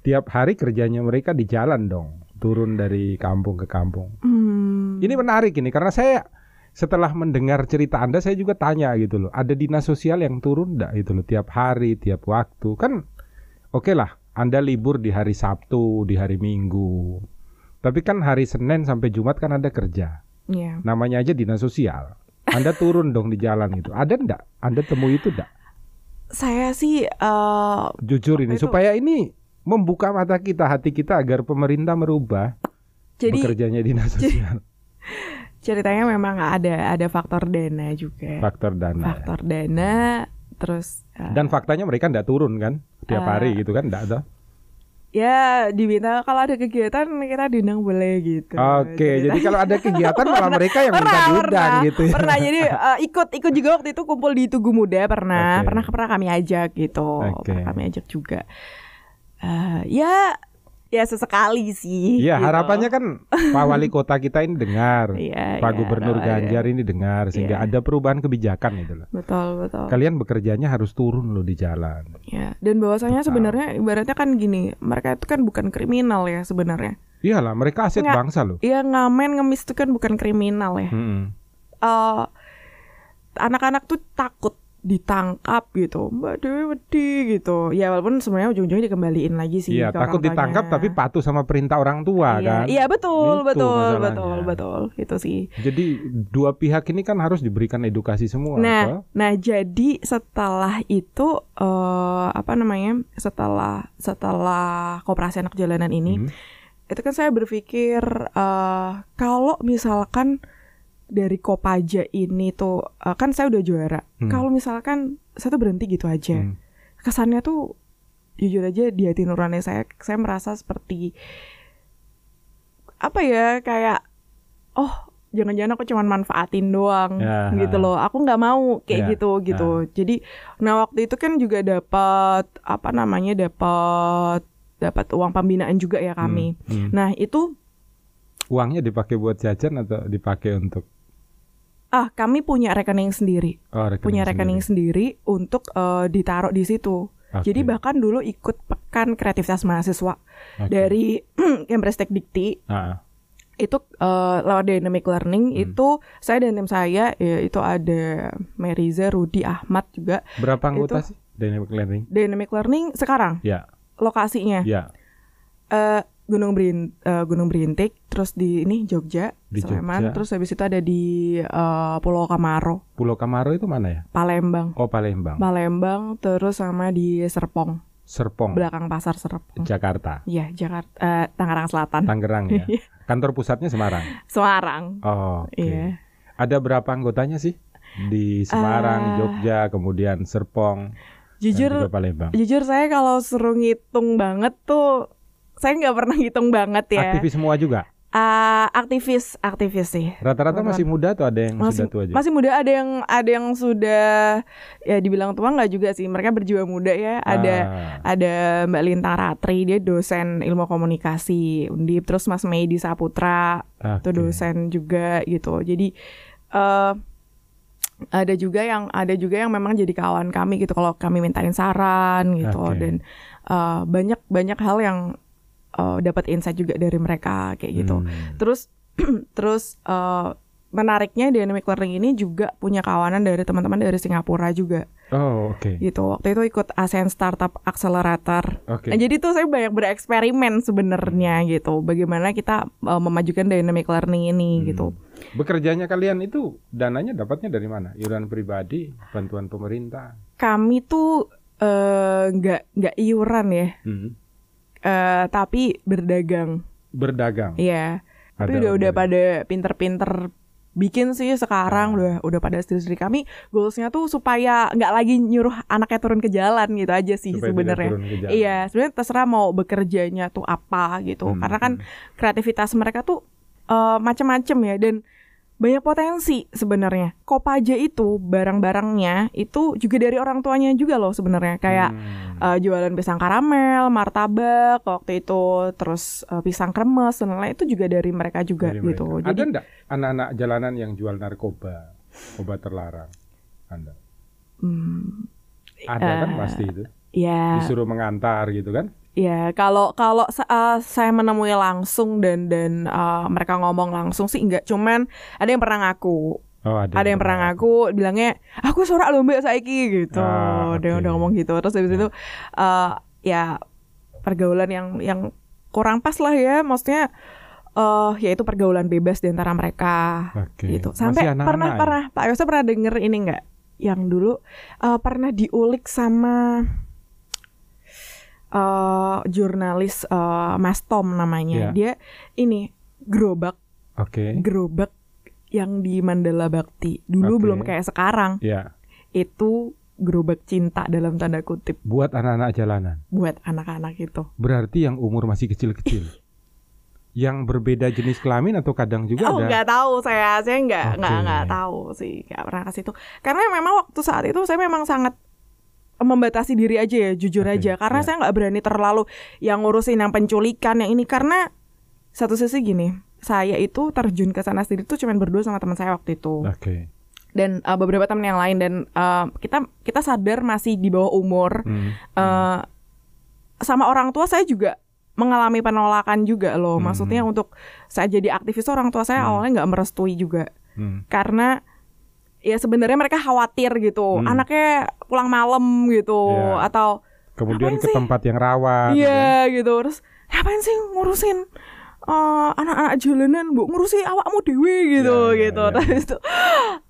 tiap hari kerjanya mereka di jalan dong, turun dari kampung ke kampung. Hmm. Ini menarik ini karena saya setelah mendengar cerita Anda saya juga tanya gitu loh, ada dinas sosial yang turun enggak gitu loh tiap hari, tiap waktu. Kan oke lah, Anda libur di hari Sabtu, di hari Minggu. Tapi kan hari Senin sampai Jumat kan Anda kerja. Iya. Namanya aja dinas sosial. Anda turun dong di jalan itu. Ada enggak? Anda temui itu enggak? Saya sih eh, Jujur ini Itu- supaya ini membuka mata kita, hati kita agar pemerintah merubah jadi bekerjanya dinas sosial. ceritanya memang ada ada faktor dana juga. Faktor dana. Faktor dana terus uh, Dan faktanya mereka nggak turun kan tiap Eh. hari gitu kan nggak ada. Ya diminta kalau ada kegiatan kita diundang boleh gitu. Oke, jadi kalau ada kegiatan malah mereka yang minta diundang pernah, gitu ya. pernah jadi eh, ikut ikut juga waktu itu kumpul di Tugu Muda pernah Oke. pernah pernah kami ajak gitu Oke. pernah kami ajak juga Eh, ya ya sesekali sih Iya, gitu. harapannya kan Pak Wali Kota kita ini dengar, Iya, Pak iya, Gubernur iya. Ganjar ini dengar sehingga Iya. ada perubahan kebijakan gitu loh. betul betul Kalian bekerjanya harus turun loh di jalan. ya dan bahwasanya sebenarnya ibaratnya kan gini mereka itu kan bukan kriminal ya sebenarnya Iyalah, mereka aset Nggak. bangsa loh. ya ngamen ngemis itu kan bukan kriminal ya Mm-mm. eh anak-anak tuh takut ditangkap gitu mbak Dewi wedi gitu ya walaupun sebenarnya ujung-ujungnya dikembaliin lagi sih Iya, takut ditangkap tapi patuh sama perintah orang tua iya, kan. iya betul Itu betul masalahnya. betul betul itu sih Jadi dua pihak ini kan harus diberikan edukasi semua. nah toh? nah jadi setelah itu eh apa namanya setelah setelah koperasi anak jalanan ini Hmm. itu kan saya berpikir eh kalau misalkan dari Kopaja ini tuh eh, kan saya udah juara. Hmm. Kalau misalkan saya tuh berhenti gitu aja. Hmm. Kesannya tuh jujur aja di hati nurani saya saya merasa seperti apa ya kayak oh jangan-jangan aku cuma manfaatin doang Ya. gitu loh. Aku nggak mau kayak Ya, gitu gitu. Jadi nah waktu itu kan juga dapat apa namanya dapat dapat uang pembinaan juga ya kami. Hmm, hmm. Nah, itu Uangnya dipakai buat jajan atau dipakai untuk ah kami punya rekening sendiri. oh, rekening punya rekening sendiri, untuk eh, ditaruh di situ. Oke. Jadi bahkan dulu ikut pekan kreativitas mahasiswa Oke. dari Cambridge Tech Dikti Ah, itu eh, lewat dynamic learning Hmm. itu saya dan tim saya ya, itu ada Meriza, Rudi, Ahmad juga berapa anggota Itu- sih dynamic learning? dynamic learning sekarang Ya, lokasinya ya. eh, Gunung Berin, eh, Gunung Berintik terus di ini Jogja, Di Sleman Jogja. terus habis itu ada di eh, Pulau Kamaro, Pulau Kamaro itu mana ya? Palembang. Oh, Palembang. Palembang terus sama di Serpong Serpong, belakang pasar Serpong Jakarta. Iya Jakarta eh, Tangerang Selatan Tangerang ya. Kantor pusatnya Semarang. Semarang Oh, oke. Iya. Ada berapa anggotanya sih? Di Semarang, Eh, Jogja, kemudian Serpong, jujur juga Palembang. jujur saya kalau suruh ngitung banget tuh saya nggak pernah ngitung banget ya. Aktivis semua juga. Ah, aktivis aktivis sih. Rata-rata masih muda atau ada yang masih sudah tua aja? masih muda ada yang ada yang sudah ya dibilang tua nggak juga sih. Mereka berjiwa muda ya. Ada Ah, ada Mbak Lintang Ratri dia dosen ilmu komunikasi Undip terus Mas Meidi Saputra itu oke. dosen juga gitu. Jadi eh ada juga yang ada juga yang memang jadi kawan kami gitu. Kalau kami mintain saran gitu. Oke. dan eh, banyak banyak hal yang eh, dapat insight juga dari mereka kayak gitu Hmm. terus terus eh, menariknya dynamic learning ini juga punya kawanan dari teman-teman dari Singapura juga Oh, oke. gitu waktu itu ikut ASEAN Startup Accelerator Oke. Nah, jadi tuh saya banyak bereksperimen sebenarnya gitu bagaimana kita eh, memajukan dynamic learning ini Hmm. gitu Bekerjanya kalian itu dananya dapatnya dari mana? Iuran pribadi, bantuan pemerintah? kami tuh eh, nggak nggak iuran ya Hmm. Eh, tapi berdagang Berdagang. Iya tapi Ada udah udah pada pinter-pinter bikin sih sekarang Ah. udah udah pada studi kami goalsnya tuh supaya nggak lagi nyuruh anaknya turun ke jalan gitu aja sih sebenarnya. Iya, sebenarnya terserah mau bekerjanya tuh apa gitu. Hmm, Karena kan hmm. kreativitas mereka tuh eh, macam-macam ya dan banyak potensi sebenarnya. Kopaja itu barang-barangnya itu juga dari orang tuanya juga loh sebenarnya. Kayak Hmm. eh, jualan pisang karamel, martabak waktu itu, terus eh, pisang kremes dan lain-lain itu juga dari mereka juga Dari gitu. mereka. Jadi Ada enggak anak-anak jalanan yang jual narkoba, obat terlarang? Anda. hmm, Ada kan Eh, pasti itu. ya Disuruh mengantar gitu kan? Ya, kalau kalau eh, saya menemui langsung dan dan eh, mereka ngomong langsung sih enggak, cuman ada yang pernah ngaku. Oh, ada. Ada yang pernah ngaku bilangnya, "Aku sorak lho Mbak saiki" gitu. Ah, Dia oke. udah ngomong gitu. Terus habis itu eh, ya pergaulan yang yang kurang pas lah ya, maksudnya eh yaitu pergaulan bebas di antara mereka Oke. gitu. Sampai anak-anak pernah ya? pernah Pak Yosa pernah denger ini enggak? Yang dulu eh, pernah diulik sama eh jurnalis eh, Mas Tom namanya. Iya. Dia ini gerobak Oke. gerobak yang di Mandala Bakti. Dulu Oke. belum kayak sekarang. Ya, Itu gerobak cinta dalam tanda kutip buat anak-anak jalanan. buat anak-anak itu. Berarti yang umur masih kecil-kecil. yang berbeda jenis kelamin atau kadang juga oh ada nggak tahu saya saya nggak nggak Oke. nggak tahu sih nggak pernah kasih itu karena memang waktu saat itu saya memang sangat membatasi diri aja ya jujur Oke, aja karena iya. saya nggak berani terlalu yang ngurusin yang penculikan yang ini karena satu sisi gini saya itu terjun ke sana sendiri tuh cuman berdua sama teman saya waktu itu Oke. dan uh, beberapa teman yang lain dan uh, kita kita sadar masih di bawah umur Hmm. Eh, sama orang tua saya juga mengalami penolakan juga loh. Hmm. Maksudnya untuk saya jadi aktivis orang tua saya Hmm. awalnya nggak merestui juga Hmm. karena ya sebenarnya mereka khawatir gitu Hmm. anaknya pulang malam gitu Iya. atau Kemudian ke sih? tempat yang rawan. kan? iya gitu terus ngapain sih ngurusin eh, anak-anak jalanan bu ngurusi awakmu dewi gitu Iya, iya, gitu iya, Terus itu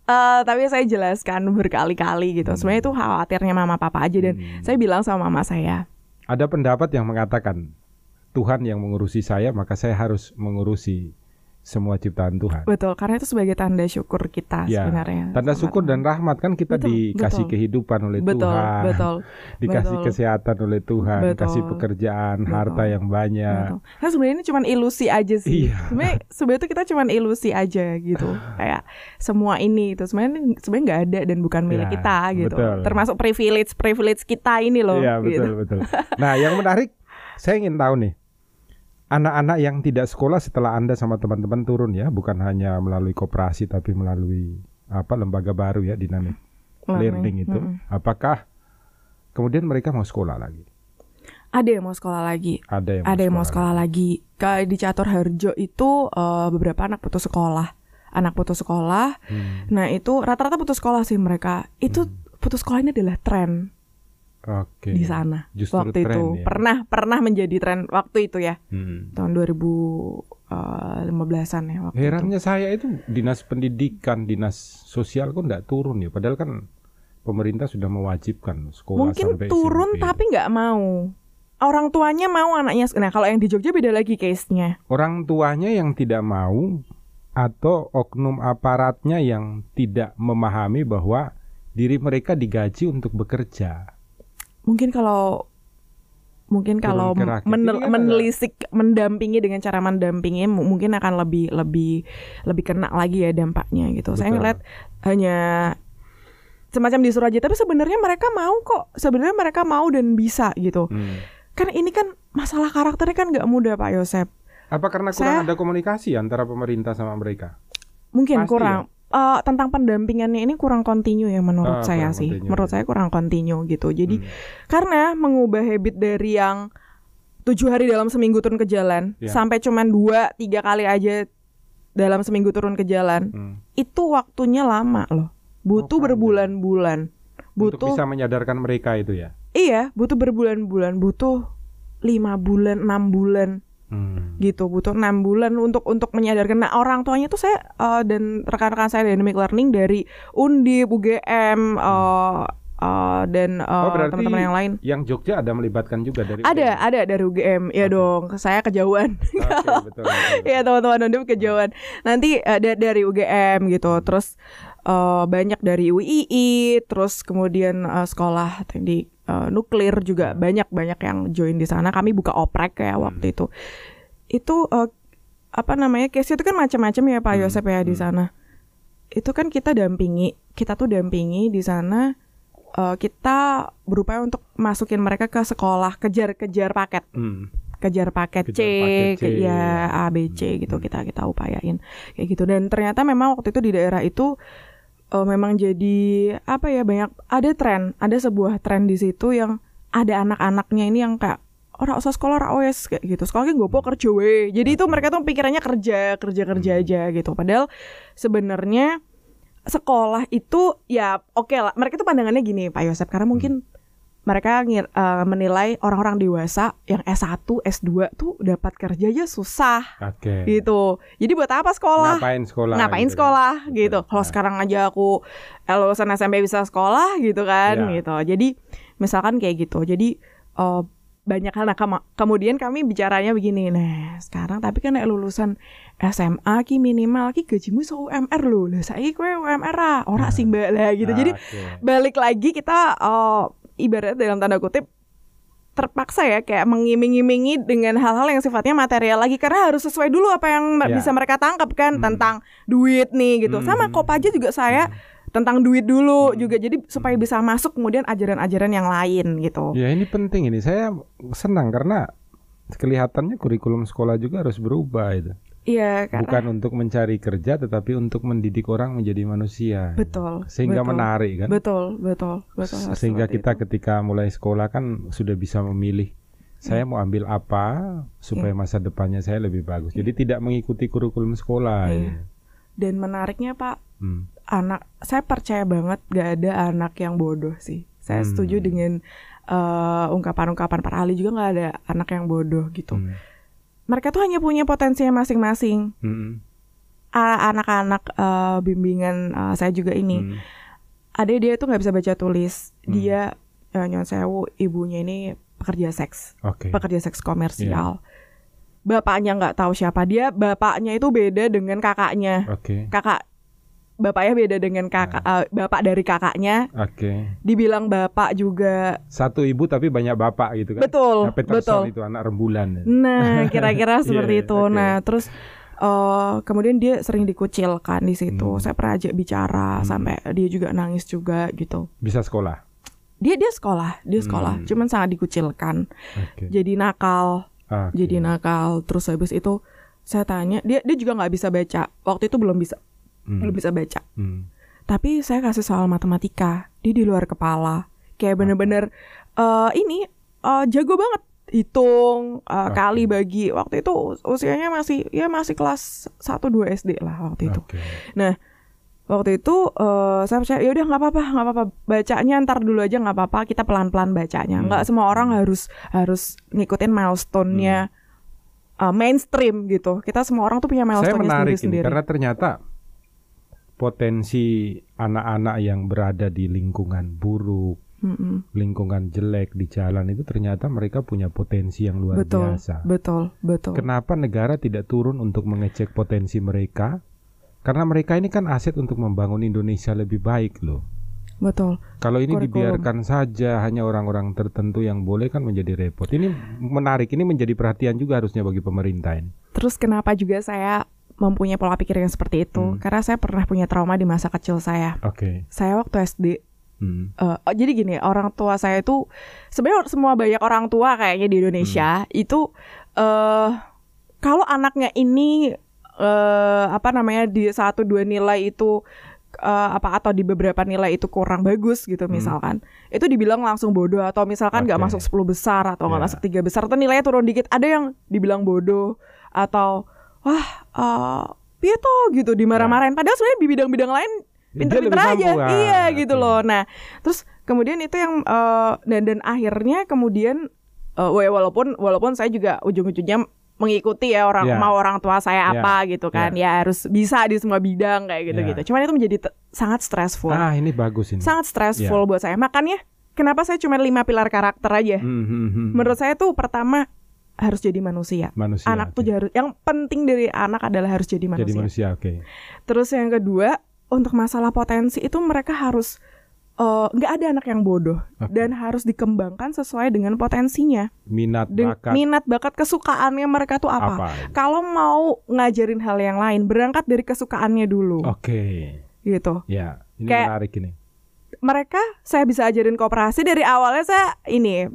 eh, tapi saya jelaskan berkali-kali gitu Hmm. sebenarnya itu khawatirnya mama papa aja dan Hmm. saya bilang sama mama saya Ada pendapat yang mengatakan Tuhan yang mengurusi saya, maka saya harus mengurusi semua ciptaan Tuhan. Betul, karena itu sebagai tanda syukur kita Ya, sebenarnya. Tanda syukur dan rahmat kan kita Betul, dikasih betul. kehidupan oleh betul, Tuhan, betul, dikasih betul. kesehatan oleh Tuhan, Betul. kasih pekerjaan, Betul. harta yang banyak. betul. Nah sebenarnya ini cuma ilusi aja sih. Iya. Sebenarnya sebenarnya itu kita cuma ilusi aja gitu. Kayak semua ini itu sebenarnya sebenarnya nggak ada dan bukan milik Ya, kita gitu. betul. Termasuk privilege privilege kita ini loh. Iya gitu. betul betul. Nah yang menarik, saya ingin tahu nih, anak-anak yang tidak sekolah setelah anda sama teman-teman turun ya, bukan hanya melalui koperasi tapi melalui apa lembaga baru ya dynamic learning itu, Mm-mm. apakah kemudian mereka mau sekolah lagi? Ada yang mau sekolah lagi. Ada yang Ada yang mau sekolah lagi. Kayak di Catur Harjo itu eh, beberapa anak putus sekolah. Anak putus sekolah. Hmm, Nah itu rata-rata putus sekolah sih mereka. Itu putus sekolah ini adalah tren Oke. di sana Justru waktu tren itu. ya. Pernah pernah menjadi tren waktu itu ya Hmm. tahun 2015-an ya waktu itu. Herannya saya itu dinas pendidikan, dinas sosial kok nggak turun ya, padahal kan pemerintah sudah mewajibkan sekolah Mungkin sampai turun SMP. tapi nggak mau. Orang tuanya mau anaknya. Nah kalau yang di Jogja beda lagi case-nya. orang tuanya yang tidak mau atau oknum aparatnya yang tidak memahami bahwa diri mereka digaji untuk bekerja. Mungkin kalau mungkin kalau rakyat. menel- menelisik mendampingi dengan cara mendampingi mu- mungkin akan lebih lebih lebih kena lagi ya dampaknya gitu. Saya Betul. ngeliat hanya semacam disuruh aja tapi sebenarnya mereka mau kok. Sebenarnya mereka mau dan bisa gitu. Hmm. Kan ini kan masalah karakternya kan nggak mudah Pak Yosep. Apa karena kurang Saya- ada komunikasi antara pemerintah sama mereka? Mungkin Pasti kurang eh, tentang pendampingannya ini kurang kontinu ya Ah, menurut saya kurang sih. kontinu, Menurut ya. saya kurang kontinu gitu. Jadi Hmm. karena mengubah habit dari yang tujuh hari dalam seminggu turun ke jalan Ya. sampai cuman dua tiga kali aja dalam seminggu turun ke jalan Hmm. itu waktunya lama loh. Butuh Oh, berbulan-bulan. Untuk Butuh bisa menyadarkan mereka itu ya. iya butuh berbulan-bulan. Butuh lima bulan enam bulan Hmm. gitu butuh enam bulan untuk untuk menyadarkan. Nah orang tuanya tuh saya eh, dan rekan-rekan saya dynamic learning dari Undip UGM eh, eh, dan eh, Oh, teman-teman yang lain. Yang Jogja ada melibatkan juga dari ada ada dari UGM ya Oke. dong saya kejauhan. Oke, betul, betul, betul. ya teman-teman Undip kejauhan. Nanti da- dari UGM gitu terus eh, banyak dari UII terus kemudian eh, sekolah teknik eh, nuklir juga banyak banyak yang join di sana. Kami buka oprek ya waktu itu. Itu eh, apa namanya case itu kan macam-macam ya Pak Hmm, Yosep ya di hmm. sana. Itu kan kita dampingi kita tuh dampingi di sana eh, kita berupaya untuk masukin mereka ke sekolah kejar-kejar paket. Hmm. kejar paket Kejar C, paket C, ke ya. A B C Hmm, gitu hmm. kita kita upayain. Kayak gitu. Dan ternyata memang waktu itu di daerah itu eh, memang jadi apa ya banyak ada tren ada sebuah tren di situ yang ada anak-anaknya ini yang kayak orang usah sekolah ora wes kayak gitu. Sekolah gue gopo kerja we. Jadi itu mereka tuh pikirannya kerja kerja kerja Hmm. aja gitu. Padahal sebenarnya sekolah itu ya oke lah. Mereka tuh pandangannya gini Pak Yosep karena mungkin mereka ngir- eh, menilai orang-orang dewasa yang S1, S2 tuh dapat kerja aja susah Oke. gitu. Jadi buat apa sekolah? Ngapain sekolah? Ngapain gitu kan? sekolah Betul. gitu. Kalau Nah. sekarang aja aku eh, lulusan SMP bisa sekolah gitu kan Ya. gitu. Jadi misalkan kayak gitu. Jadi eh, banyak hal nah kema- kemudian kami bicaranya begini nah sekarang tapi kan nek lulusan SMA ki minimal ki gajimu se UMR lho lah saiki kowe UMR ah ora sih mbak lah gitu jadi Ah, Oke. balik lagi kita oh, ibaratnya dalam tanda kutip terpaksa ya kayak mengiming-imingi dengan hal-hal yang sifatnya material lagi karena harus sesuai dulu apa yang Ya. bisa mereka tangkap kan Hmm. tentang duit nih gitu. Sama Hmm. kop aja juga saya tentang duit dulu juga jadi supaya bisa masuk kemudian ajaran-ajaran yang lain gitu. Ya ini penting ini. Saya senang karena kelihatannya kurikulum sekolah juga harus berubah itu. Iya, karena Bukan untuk mencari kerja tetapi untuk mendidik orang menjadi manusia. betul. Sehingga betul. menarik kan. Betul, betul, betul. Sehingga kita itu. ketika mulai sekolah kan sudah bisa memilih saya mau ambil apa supaya masa depannya saya lebih bagus. Jadi tidak mengikuti kurikulum sekolah. Iya. ya. dan menariknya Pak, Hmm. anak saya percaya banget gak ada anak yang bodoh sih. Saya Hmm. setuju dengan eh, ungkapan-ungkapan para ahli juga nggak ada anak yang bodoh gitu. Hmm. Mereka tuh hanya punya potensinya masing-masing. Hmm. Anak-anak eh, bimbingan eh, saya juga ini, Hmm. ada dia tuh nggak bisa baca tulis. Hmm. Dia eh, nyon sewu ibunya ini pekerja seks, Oke. pekerja seks komersial. Bapaknya nggak tahu siapa dia, bapaknya itu beda dengan kakaknya. Oke. Kakak bapaknya beda dengan kakak eh, bapak dari kakaknya. Oke. Dibilang bapak juga Satu ibu tapi banyak bapak gitu kan. betul, Nah, Peterson betul. itu anak rembulan. Nah, kira-kira seperti iya, itu. oke. Nah, terus eh kemudian dia sering dikucilkan di situ. Hmm. Saya pernah ajak bicara Hmm. sampai dia juga nangis juga gitu. Bisa sekolah. Dia dia sekolah, dia sekolah, Hmm. cuman sangat dikucilkan. Oke. Jadi nakal, Oke. jadi nakal. Terus habis itu saya tanya, dia dia juga nggak bisa baca. Waktu itu belum bisa, Hmm. belum bisa baca. Hmm. Tapi saya kasih soal matematika, dia di luar kepala. Kayak bener-bener eh ini eh, jago banget hitung eh, Oke. kali bagi waktu itu us- usianya masih ya masih kelas 1 2 SD lah waktu itu. Oke. Waktu itu eh, saya percaya ya udah nggak apa-apa, nggak apa-apa bacanya ntar dulu aja nggak apa-apa, kita pelan-pelan bacanya. Hmm. Nggak semua orang harus harus ngikutin milestone-nya eh, mainstream gitu. Kita semua orang tuh punya Hmm. Saya milestone-nya sendiri-sendiri. karena ternyata potensi anak-anak yang berada di lingkungan buruk, Mm-mm. lingkungan jelek di jalan itu ternyata mereka punya potensi yang luar Betul, biasa. betul, betul. Kenapa negara tidak turun untuk mengecek potensi mereka? Karena mereka ini kan aset untuk membangun Indonesia lebih baik loh. Betul. Kalau ini Kurikulum. dibiarkan saja hanya orang-orang tertentu yang boleh kan menjadi repot. Ini menarik, ini menjadi perhatian juga harusnya bagi pemerintah ini. Terus kenapa juga saya mempunyai pola pikir yang seperti itu? Hmm. Karena saya pernah punya trauma di masa kecil saya. Oke. Saya waktu SD Hmm. eh, oh, jadi gini, orang tua saya itu sebenarnya semua banyak orang tua kayaknya di Indonesia itu eh kalau anaknya ini eh apa namanya di satu dua nilai itu eh, apa atau di beberapa nilai itu kurang bagus gitu misalkan itu dibilang langsung bodoh atau misalkan nggak Oke. masuk 10 besar atau nggak Ya. masuk tiga besar atau nilainya turun dikit ada yang dibilang bodoh atau wah eh piye toh gitu dimarah-marahin padahal sebenarnya di bidang-bidang lain pinter-pinter aja mampu, ah, iya gitu oke. loh nah terus kemudian itu yang eh, dan dan akhirnya kemudian eh, wa- walaupun walaupun saya juga ujung-ujungnya mengikuti ya orang Ya. mau orang tua saya Ya. apa gitu kan ya harus bisa di semua bidang kayak gitu-gitu Ya. cuman itu menjadi sangat stressful Ah, ini bagus ini. sangat stressful Ya. buat saya makanya kenapa saya cuma lima pilar karakter aja hmm, hmm. menurut saya tuh pertama harus jadi manusia manusia. anak tuh oke. harus yang penting dari anak adalah harus jadi manusia Jadi manusia, oke. Terus yang kedua, untuk masalah potensi itu mereka harus eh, nggak ada anak yang bodoh Oke. dan harus dikembangkan sesuai dengan potensinya. Minat, Den- bakat, minat, bakat, kesukaannya mereka tuh apa? apa? Kalau mau ngajarin hal yang lain, berangkat dari kesukaannya dulu, Oke. gitu. Ya, ini Kayak- menarik ini. Mereka saya bisa ajarin kooperasi dari awalnya saya ini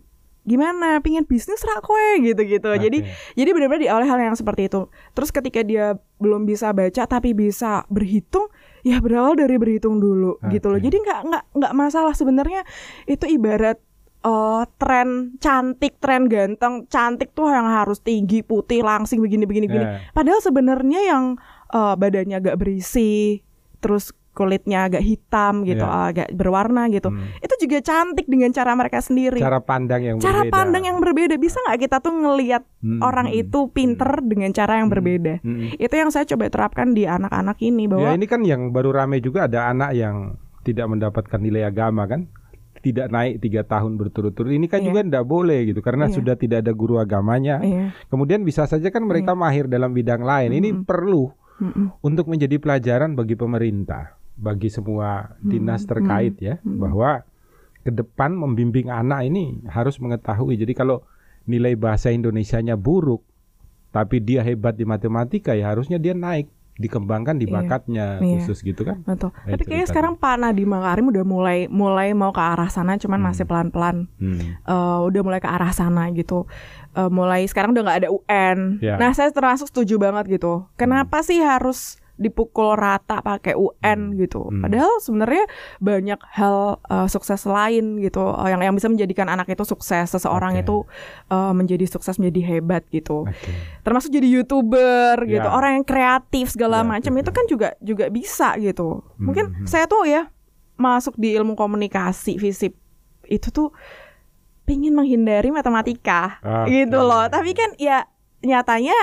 gimana pingin bisnis rak kue gitu-gitu. Jadi Oke. Jadi benar-benar di awal hal yang seperti itu. Terus ketika dia belum bisa baca tapi bisa berhitung, ya berawal dari berhitung dulu gitu loh. Jadi nggak nggak nggak masalah sebenarnya itu ibarat eh, tren cantik, tren ganteng, cantik tuh yang harus tinggi, putih, langsing begini begini. Ya. Padahal sebenarnya yang eh, badannya agak berisi, terus kulitnya agak hitam gitu, Ya. agak berwarna gitu. Hmm. Itu juga cantik dengan cara mereka sendiri. Cara pandang yang Cara berbeda. pandang yang berbeda bisa nggak kita tuh ngelihat Hmm, orang hmm, itu pinter dengan cara yang berbeda. hmm. Itu yang saya coba terapkan di anak-anak ini Ya bahwa ini kan yang baru rame juga ada anak yang tidak mendapatkan nilai agama kan? tidak naik tiga tahun berturut-turut ini kan Iya. juga tidak boleh gitu karena Iya. sudah tidak ada guru agamanya. Iya. Kemudian bisa saja kan mereka mahir dalam bidang lain. Ini Mm-mm. perlu Mm-mm. untuk menjadi pelajaran bagi pemerintah, bagi semua dinas Mm-mm. terkait ya, Mm-mm. bahwa ke depan membimbing anak ini harus mengetahui. Jadi kalau nilai bahasa Indonesianya buruk, tapi dia hebat di matematika ya harusnya dia naik, dikembangkan di Iya. bakatnya Iya. khusus gitu kan. Betul. Kayak Tapi kayaknya sekarang Pak Nadiem Makarim udah mulai mulai mau ke arah sana, cuman Hmm. masih pelan-pelan. Hmm. Eh, udah mulai ke arah sana gitu. Eh, mulai sekarang udah nggak ada UN. Ya. Nah saya termasuk setuju banget gitu. Kenapa sih harus dipukul rata pakai UN Hmm. gitu? Hmm. Padahal sebenarnya banyak hal eh, sukses lain gitu eh, yang yang bisa menjadikan anak itu sukses, seseorang Oke. itu eh, menjadi sukses, menjadi hebat gitu. Oke. Termasuk jadi youtuber gitu, Ya. orang yang kreatif segala Kreatif, macam itu kan juga juga bisa gitu. Mungkin Hmm. saya tuh ya masuk di ilmu komunikasi fisip itu tuh pingin menghindari matematika Oke. gitu loh. Tapi kan ya nyatanya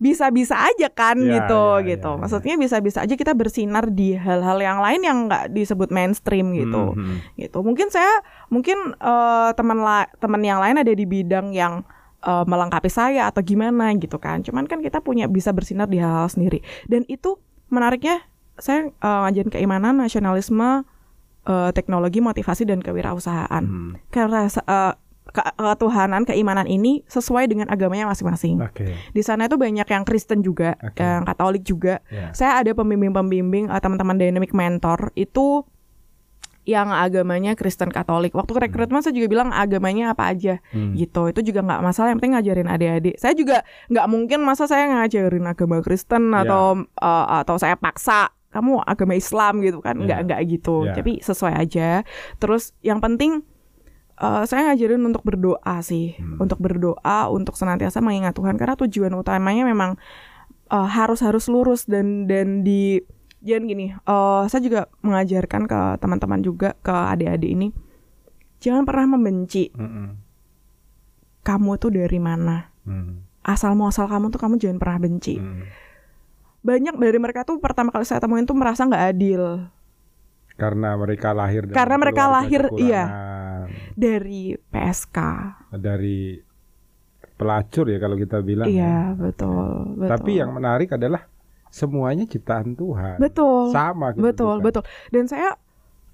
bisa-bisa aja kan Ya, gitu ya, gitu. ya, ya. Maksudnya bisa-bisa aja kita bersinar di hal-hal yang lain yang nggak disebut mainstream gitu. Hmm, hmm. Gitu. Mungkin saya mungkin eh, teman la- teman yang lain ada di bidang yang eh, melengkapi saya atau gimana gitu kan. Cuman kan kita punya bisa bersinar di hal-hal sendiri. Dan itu menariknya saya eh, ngajarin keimanan, nasionalisme, eh, teknologi, motivasi dan kewirausahaan. Hmm. Karena ke- ketuhanan, keimanan ini sesuai dengan agamanya masing-masing. Oke. Di sana itu banyak yang Kristen juga, Oke. yang Katolik juga. Ya. Saya ada pembimbing-pembimbing eh, teman-teman dynamic mentor itu yang agamanya Kristen Katolik. Waktu rekrutmen saya juga bilang agamanya apa aja Hmm. gitu. Itu juga nggak masalah. Yang penting ngajarin adik-adik. Saya juga nggak mungkin masa saya ngajarin agama Kristen Ya. atau eh, atau saya paksa kamu agama Islam gitu kan nggak Ya. nggak gitu. Ya. Tapi sesuai aja. Terus yang penting eh, saya ngajarin untuk berdoa sih, Hmm. untuk berdoa, untuk senantiasa mengingat Tuhan karena tujuan utamanya memang eh, harus harus lurus dan dan di jangan gini. eh, saya juga mengajarkan ke teman-teman juga ke adik-adik ini jangan pernah membenci Hmm, kamu tuh dari mana. hmm, Asal muasal kamu tuh kamu jangan pernah benci. hmm. Banyak dari mereka tuh pertama kali saya temuin tuh merasa nggak adil Karena mereka lahir Karena mereka lahir, iya. Dari PSK. dari pelacur ya kalau kita bilang. ya. Iya betul, betul. Tapi yang menarik adalah semuanya ciptaan Tuhan. betul, Sama gitu betul, bukan? betul. Dan saya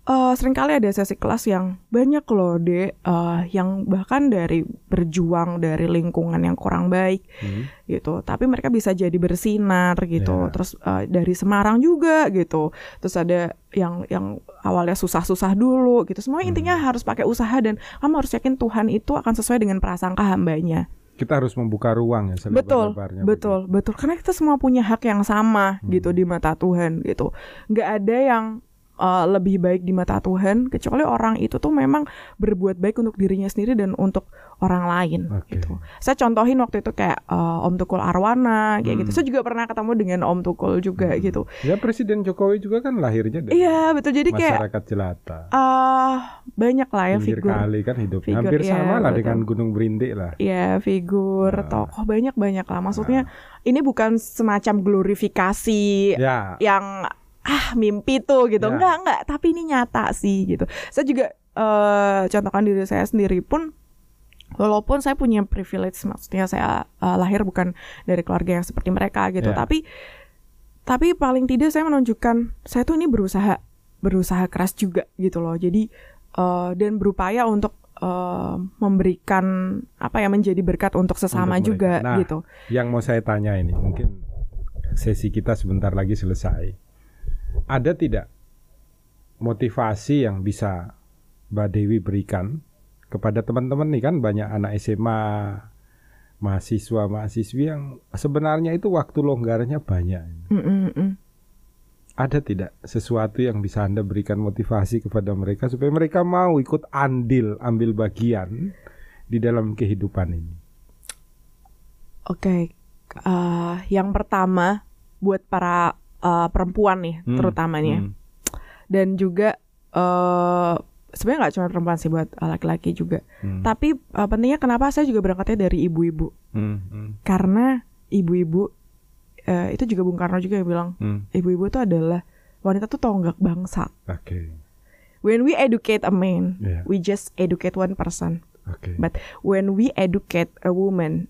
eh, sering kali ada sesi kelas yang banyak loh dek, eh, yang bahkan dari berjuang dari lingkungan yang kurang baik Hmm. gitu. Tapi mereka bisa jadi bersinar gitu. Ya. Terus eh, dari Semarang juga gitu. Terus ada yang yang awalnya susah-susah dulu gitu. Semua Hmm. intinya harus pakai usaha dan kamu harus yakin Tuhan itu akan sesuai dengan prasangka hambanya. Kita harus membuka ruang ya Betul, betul, betul. Karena kita semua punya hak yang sama Hmm. gitu di mata Tuhan gitu. Nggak ada yang uh, lebih baik di mata Tuhan kecuali orang itu tuh memang berbuat baik untuk dirinya sendiri dan untuk orang lain Oke. gitu. Saya contohin waktu itu kayak uh, Om Tukul Arwana kayak gitu. Hmm. Saya juga pernah ketemu dengan Om Tukul juga Hmm. gitu. Ya Presiden Jokowi juga kan lahirnya dari Iya betul. Jadi kayak masyarakat jelata. uh, banyak lah ya Pinggir figur. kali kan hidupnya figur, hampir iya, sama lah betul. dengan Gunung Berintik lah. Ya figur Ah. tokoh banyak banyak lah. Maksudnya ini bukan semacam glorifikasi Ya, yang ah mimpi tuh gitu Ya. enggak enggak tapi ini nyata sih gitu saya juga eh contohkan diri saya sendiri pun walaupun saya punya privilege maksudnya saya eh, lahir bukan dari keluarga yang seperti mereka gitu Ya. tapi tapi paling tidak saya menunjukkan saya tuh ini berusaha berusaha keras juga gitu loh jadi eh, dan berupaya untuk eh, memberikan apa ya menjadi berkat untuk sesama Untuk mereka. juga Nah, gitu yang mau saya tanya ini mungkin sesi kita sebentar lagi selesai. Ada tidak motivasi yang bisa Mbak Dewi berikan kepada teman-teman nih kan banyak anak SMA, mahasiswa, mahasiswi yang sebenarnya itu waktu longgarnya banyak. Mm, mm. Ada tidak sesuatu yang bisa Anda berikan motivasi kepada mereka supaya mereka mau ikut andil, ambil bagian di dalam kehidupan ini? Oke, eh, yang pertama buat para eh, perempuan nih, Hmm, terutamanya, hmm, dan juga eh sebenarnya nggak cuma perempuan sih buat eh, laki-laki juga. hmm, Tapi eh, pentingnya kenapa saya juga berangkatnya dari ibu-ibu, hmm, hmm, karena ibu-ibu eh, itu juga Bung Karno juga yang bilang hmm. ibu-ibu itu adalah wanita tuh tonggak bangsa. Oke. when we educate a man, Yeah. we just educate one person. Oke. But when we educate a woman,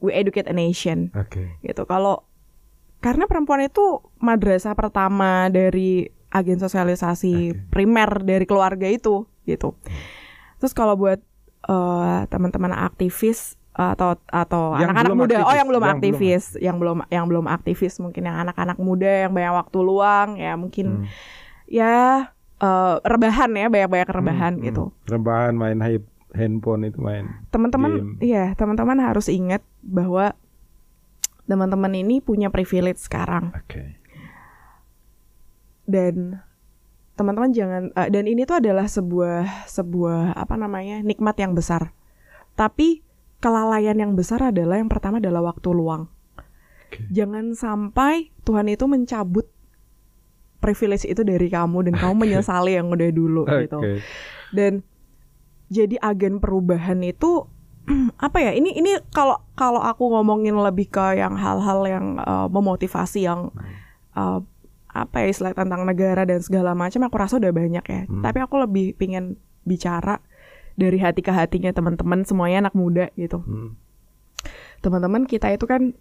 we educate a nation. Oke. Gitu. Kalau karena perempuan itu madrasah pertama dari agen sosialisasi Oke. primer dari keluarga itu, gitu. Terus kalau buat eh, teman-teman aktivis atau atau Yang anak-anak belum muda, oh aktivis, yang belum yang belum aktivis, yang belum yang belum aktivis mungkin yang anak-anak muda yang banyak waktu luang ya mungkin Hmm. ya eh, rebahan ya banyak-banyak rebahan Hmm, gitu. hmm. Rebahan main hype handphone itu main. Teman-teman, iya teman-teman harus ingat bahwa teman-teman ini punya privilege sekarang Oke. dan teman-teman jangan eh, dan ini tuh adalah sebuah sebuah apa namanya nikmat yang besar. Tapi kelalaian yang besar adalah yang pertama adalah waktu luang. Oke. Jangan sampai Tuhan itu mencabut privilege itu dari kamu dan kamu menyesali yang udah dulu gitu. Oke. dan jadi agen perubahan itu apa ya ini ini kalau kalau aku ngomongin lebih ke yang hal-hal yang eh, memotivasi yang eh, apa ya istilah tentang negara dan segala macam aku rasa udah banyak ya Hmm. tapi aku lebih pingin bicara dari hati ke hatinya teman-teman semuanya anak muda gitu Hmm. teman-teman kita itu kan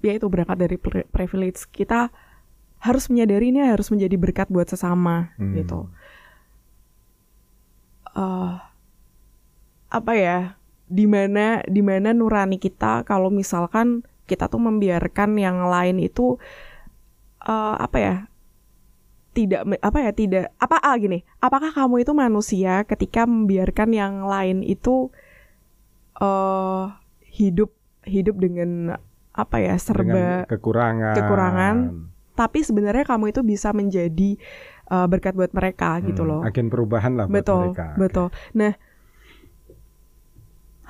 ya itu berangkat dari pri- privilege kita harus menyadari ini harus menjadi berkat buat sesama Hmm. gitu eh apa ya di mana di mana nurani kita kalau misalkan kita tuh membiarkan yang lain itu eh apa ya tidak apa ya tidak apa ah gini apakah kamu itu manusia ketika membiarkan yang lain itu eh hidup hidup dengan apa ya serba Dengan kekurangan. kekurangan. tapi sebenarnya kamu itu bisa menjadi eh, berkat buat mereka gitu Hmm, loh Agen perubahan lah buat betul mereka. Betul nah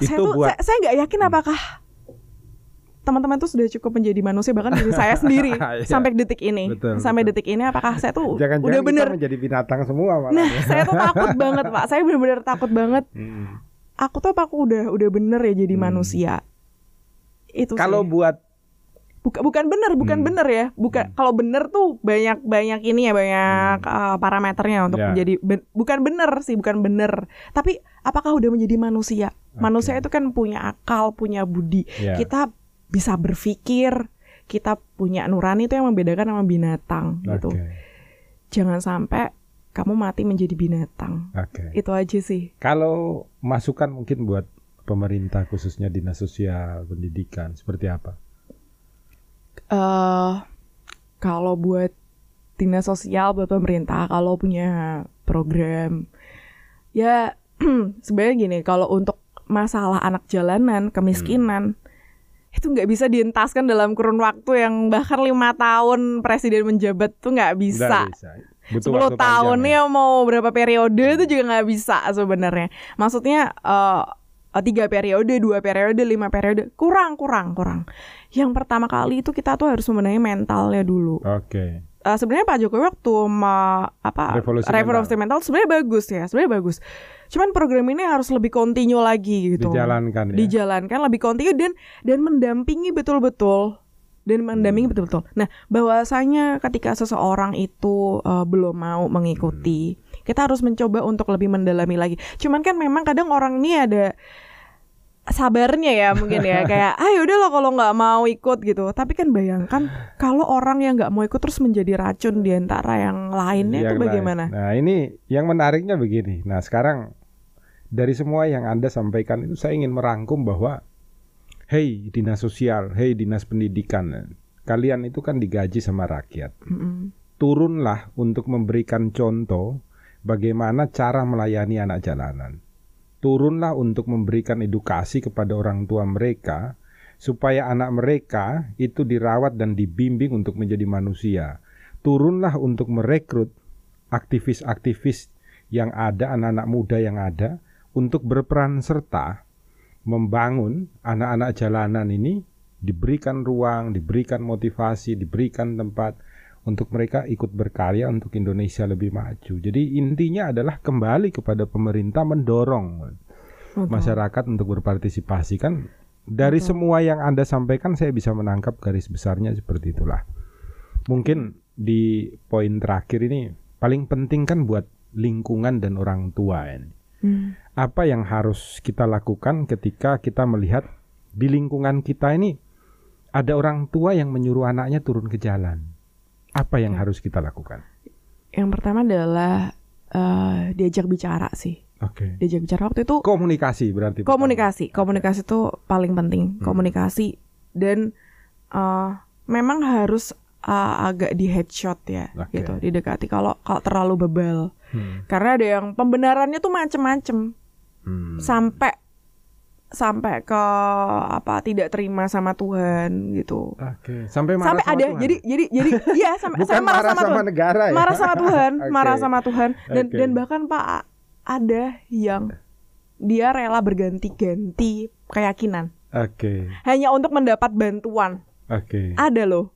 saya Itu tuh buat- saya, saya nggak yakin apakah teman-teman tuh sudah cukup menjadi manusia bahkan diri saya sendiri Iya. sampai detik ini Betul, sampai betul. detik ini apakah saya tuh Jangan-jangan udah kita bener menjadi binatang semua malah. nah ya. saya tuh takut banget pak saya bener-bener takut banget Hmm. aku tuh apa aku udah udah bener ya jadi Hmm. manusia itu Kalau buat Buka- bukan bener bukan Hmm. bener ya bukan kalau bener tuh banyak banyak ini ya banyak uh, parameternya untuk Hmm. Ya. menjadi ben- bukan bener sih bukan bener tapi apakah udah menjadi manusia manusia itu kan punya akal punya budi ya, kita bisa berpikir kita punya nurani itu yang membedakan sama binatang gitu Oke. jangan sampai kamu mati menjadi binatang Oke. itu aja sih Kalau masukan mungkin buat pemerintah khususnya dinas sosial pendidikan seperti apa? Eh kalau buat dinas sosial buat pemerintah kalau punya program ya sebenarnya gini kalau untuk masalah anak jalanan kemiskinan itu nggak bisa dientaskan dalam kurun waktu yang bahkan lima tahun presiden menjabat tuh nggak bisa. Nggak bisa. Butuh 10 waktu panjang tahunnya ya. mau berapa periode itu juga nggak bisa sebenarnya. Maksudnya eh, tiga periode, dua periode, lima periode kurang, kurang, kurang. Yang pertama kali itu kita tuh harus membenahi mentalnya dulu. Oke. Eh, sebenarnya Pak Jokowi waktu ma- apa Revolusi revolusi mental sebenarnya bagus ya, sebenarnya bagus. Cuman program ini harus lebih kontinu lagi gitu. Dijalankan ya. Dijalankan lebih kontinu dan dan mendampingi betul-betul dan mendampingi Hmm. betul-betul. Nah, bahwasanya ketika seseorang itu eh, belum mau mengikuti, Hmm. kita harus mencoba untuk lebih mendalami lagi. Cuman kan memang kadang orang ini ada sabarnya ya mungkin ya kayak ah udah lah kalau nggak mau ikut gitu tapi kan bayangkan kalau orang yang nggak mau ikut terus menjadi racun di antara yang lainnya itu Yang lain. bagaimana Nah ini yang menariknya begini. Nah sekarang dari semua yang anda sampaikan itu saya ingin merangkum bahwa, hey dinas sosial, hey dinas pendidikan, kalian itu kan digaji sama rakyat. Mm-mm. Turunlah untuk memberikan contoh bagaimana cara melayani anak jalanan. Turunlah untuk memberikan edukasi kepada orang tua mereka supaya anak mereka itu dirawat dan dibimbing untuk menjadi manusia. Turunlah untuk merekrut aktivis-aktivis yang ada, anak-anak muda yang ada untuk berperan serta membangun anak-anak jalanan ini diberikan ruang, diberikan motivasi, diberikan tempat untuk mereka ikut berkarya untuk Indonesia lebih maju. Jadi intinya adalah kembali kepada pemerintah mendorong Betul. masyarakat untuk berpartisipasi kan dari Betul. semua yang Anda sampaikan saya bisa menangkap garis besarnya seperti itulah. Mungkin di poin terakhir ini paling penting kan buat lingkungan dan orang tua ini. Hmm. Apa yang harus kita lakukan ketika kita melihat di lingkungan kita ini ada orang tua yang menyuruh anaknya turun ke jalan? Apa yang Oke. harus kita lakukan? Yang pertama adalah eh, diajak bicara sih. Oke. Diajak bicara waktu itu Komunikasi berarti. pertama. komunikasi. Komunikasi itu paling penting. Hmm. Komunikasi dan eh, memang harus eh, agak di headshot ya, Oke. gitu, didekati. Kalau kalau terlalu bebal, Hmm. karena ada yang pembenarannya tuh macem-macem. Hmm. sampai sampai ke apa tidak terima sama Tuhan gitu. Oke. Sampai marah sampai sama ada Tuhan? jadi jadi jadi iya sampai Bukan saya marah, sama, Tuhan. negara ya. Marah sama Tuhan, Oke. marah sama Tuhan dan Oke. dan bahkan Pak ada yang dia rela berganti-ganti keyakinan Oke. hanya untuk mendapat bantuan. Oke. Ada loh.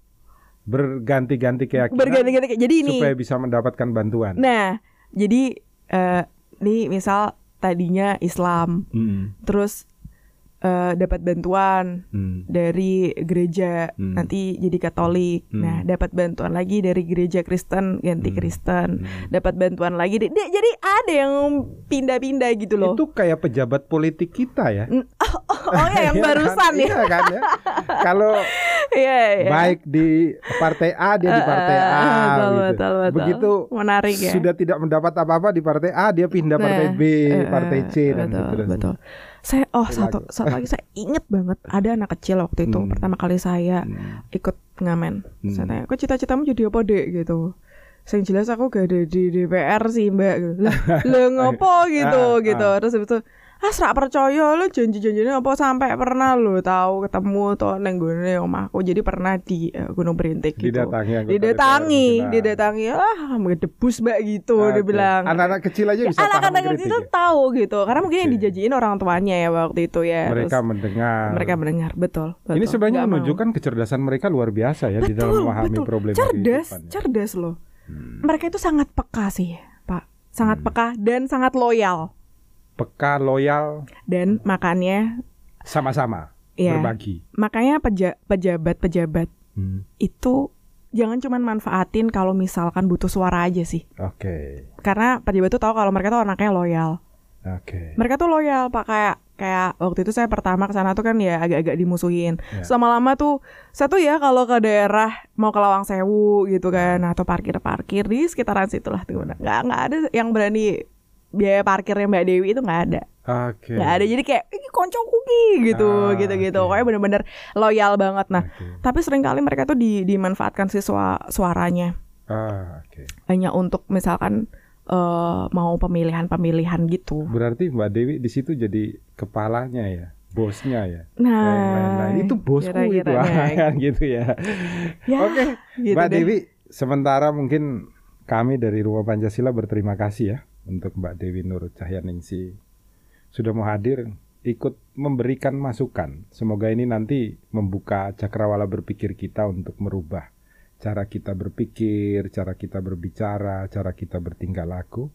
Berganti-ganti keyakinan Berganti-ganti. Jadi ini supaya bisa mendapatkan bantuan. Nah, jadi eh nih misal tadinya Islam, Hmm. terus eh, dapat bantuan Hmm. dari gereja Hmm. nanti jadi Katolik. Hmm. Nah, dapat bantuan lagi dari gereja Kristen ganti Hmm. Kristen. Hmm. Dapat bantuan lagi. di- di- jadi ada yang pindah-pindah gitu loh. Itu kayak pejabat politik kita ya. oh ya yang Iya barusan kan? ya. Iya kan ya. Kalau Iya, iya. baik di partai A dia di partai A Eh, betul, gitu. betul, betul. Begitu menarik ya. sudah tidak mendapat apa-apa di partai A dia pindah partai Nah, B, eh, partai C dan betul, seterusnya. betul. Saya oh satu satu lagi saya inget banget ada anak kecil waktu itu Hmm. pertama kali saya Hmm. ikut ngamen. Saya Hmm. tanya, kok cita-citamu jadi apa dek gitu. Yang jelas aku gak ada di DPR sih mbak gitu. Lah, ngopo gitu Ah, gitu. ah. Terus habis itu ah serak percaya lo janji-janjinya apa sampai pernah lo tahu ketemu tuh neng gue omahku jadi pernah di eh, Gunung Berintik gitu. Didatangi Didatangi, didatangi ah debus mbak gitu dia Oke. bilang. Anak-anak kecil aja bisa paham Anak-anak itu ya? tahu gitu karena mungkin yang dijajiin orang tuanya ya waktu itu ya. Mereka Terus mendengar. mereka mendengar betul. betul. Ini sebenarnya Nggak mau. menunjukkan kecerdasan mereka luar biasa ya di dalam betul, memahami betul. problema cerdas, kehidupan ya. cerdas loh. Hmm. Mereka itu sangat peka sih, Pak. Sangat Hmm. peka dan sangat loyal. Peka, loyal, Dan makanya sama-sama ya, berbagi. makanya peja- pejabat-pejabat Hmm. itu jangan cuman manfaatin kalau misalkan butuh suara aja sih. Oke, Karena pejabat tuh tahu kalau mereka tuh anaknya loyal. oke. Mereka tuh loyal, Pak kayak kayak waktu itu saya pertama ke sana tuh kan ya agak-agak dimusuhin. Ya. Sama lama tuh saya tuh ya kalau ke daerah mau ke Lawang Sewu gitu kan atau parkir-parkir di sekitaran situ lah tuh. Nggak nggak ada yang berani biaya parkirnya Mbak Dewi itu nggak ada. Oke. Nggak ada. Jadi kayak ini koncoku ki gitu Ah, gitu-gitu. oke. Pokoknya bener-bener loyal banget. Nah, Oke. tapi sering kali mereka tuh di, dimanfaatkan sih sua- suaranya Ah, oke. hanya untuk misalkan eh, mau pemilihan-pemilihan gitu. Berarti Mbak Dewi di situ jadi kepalanya ya, bosnya ya. Nah, Yang lain-lain. itu bosku itu kira-kiranya kan gitu ya. Ya, Oke, gitu Mbak deh. Dewi, sementara mungkin kami dari Rumah Pancasila berterima kasih ya untuk Mbak Dewi Nur Cahyaningsi sudah mau hadir ikut memberikan masukan. Semoga ini nanti membuka cakrawala berpikir kita untuk merubah cara kita berpikir, cara kita berbicara, cara kita bertingkah laku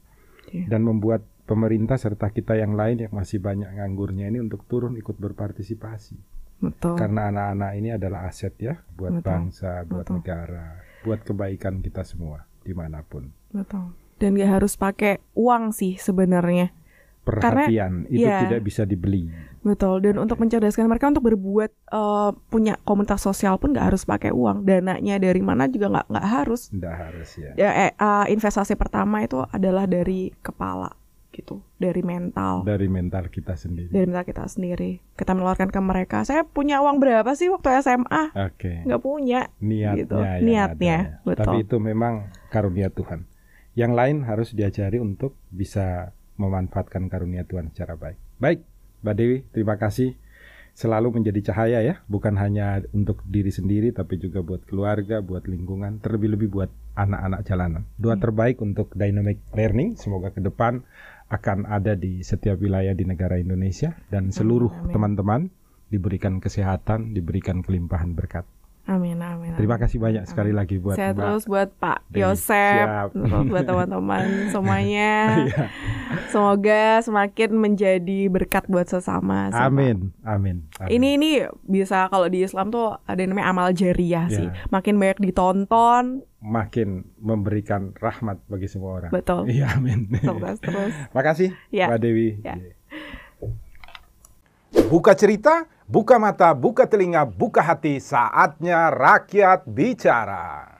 Iya. dan membuat pemerintah serta kita yang lain yang masih banyak nganggurnya ini untuk turun ikut berpartisipasi. Betul. Karena anak-anak ini adalah aset ya buat Betul. bangsa, buat Betul. negara, buat kebaikan kita semua di mana pun. Betul. Dan gak harus pakai uang sih sebenarnya. Perhatian itu ya. tidak bisa dibeli. Betul. Dan untuk mencerdaskan mereka untuk berbuat eh, punya komunitas sosial pun gak harus pakai uang. Dananya dari mana juga nggak nggak harus. Tidak harus ya. Ya eh, eh, investasi pertama itu adalah dari kepala gitu, dari mental. Dari mental kita sendiri. Dari mental kita sendiri. Kita menawarkan ke mereka. Saya punya uang berapa sih waktu SMA? Oke. Nggak punya. Niatnya Gitu. yang Niatnya, ya. betul. Tapi itu memang karunia Tuhan. Yang lain harus diajari untuk bisa memanfaatkan karunia Tuhan secara baik. Baik, Mbak Dewi, terima kasih selalu menjadi cahaya ya, bukan hanya untuk diri sendiri tapi juga buat keluarga, buat lingkungan, terlebih-lebih buat anak-anak jalanan. Doa Hmm. terbaik untuk dynamic learning, semoga ke depan akan ada di setiap wilayah di negara Indonesia dan seluruh teman-teman diberikan kesehatan, diberikan kelimpahan berkat. Amin, amin. amin. Terima kasih banyak sekali lagi buat Saya Mbak. terus buat Pak Dewi. Yosep, buat teman-teman semuanya. Iya. Semoga semakin menjadi berkat buat sesama. Amin, amin. amin. Ini ini bisa kalau di Islam tuh ada yang namanya amal jariah sih. Ya. Makin banyak ditonton, makin memberikan rahmat bagi semua orang. betul. Iya, amin. Terus terus. Makasih, Ya. Mbak Dewi. Ya. Buka cerita, buka mata, buka telinga, buka hati, saatnya rakyat bicara.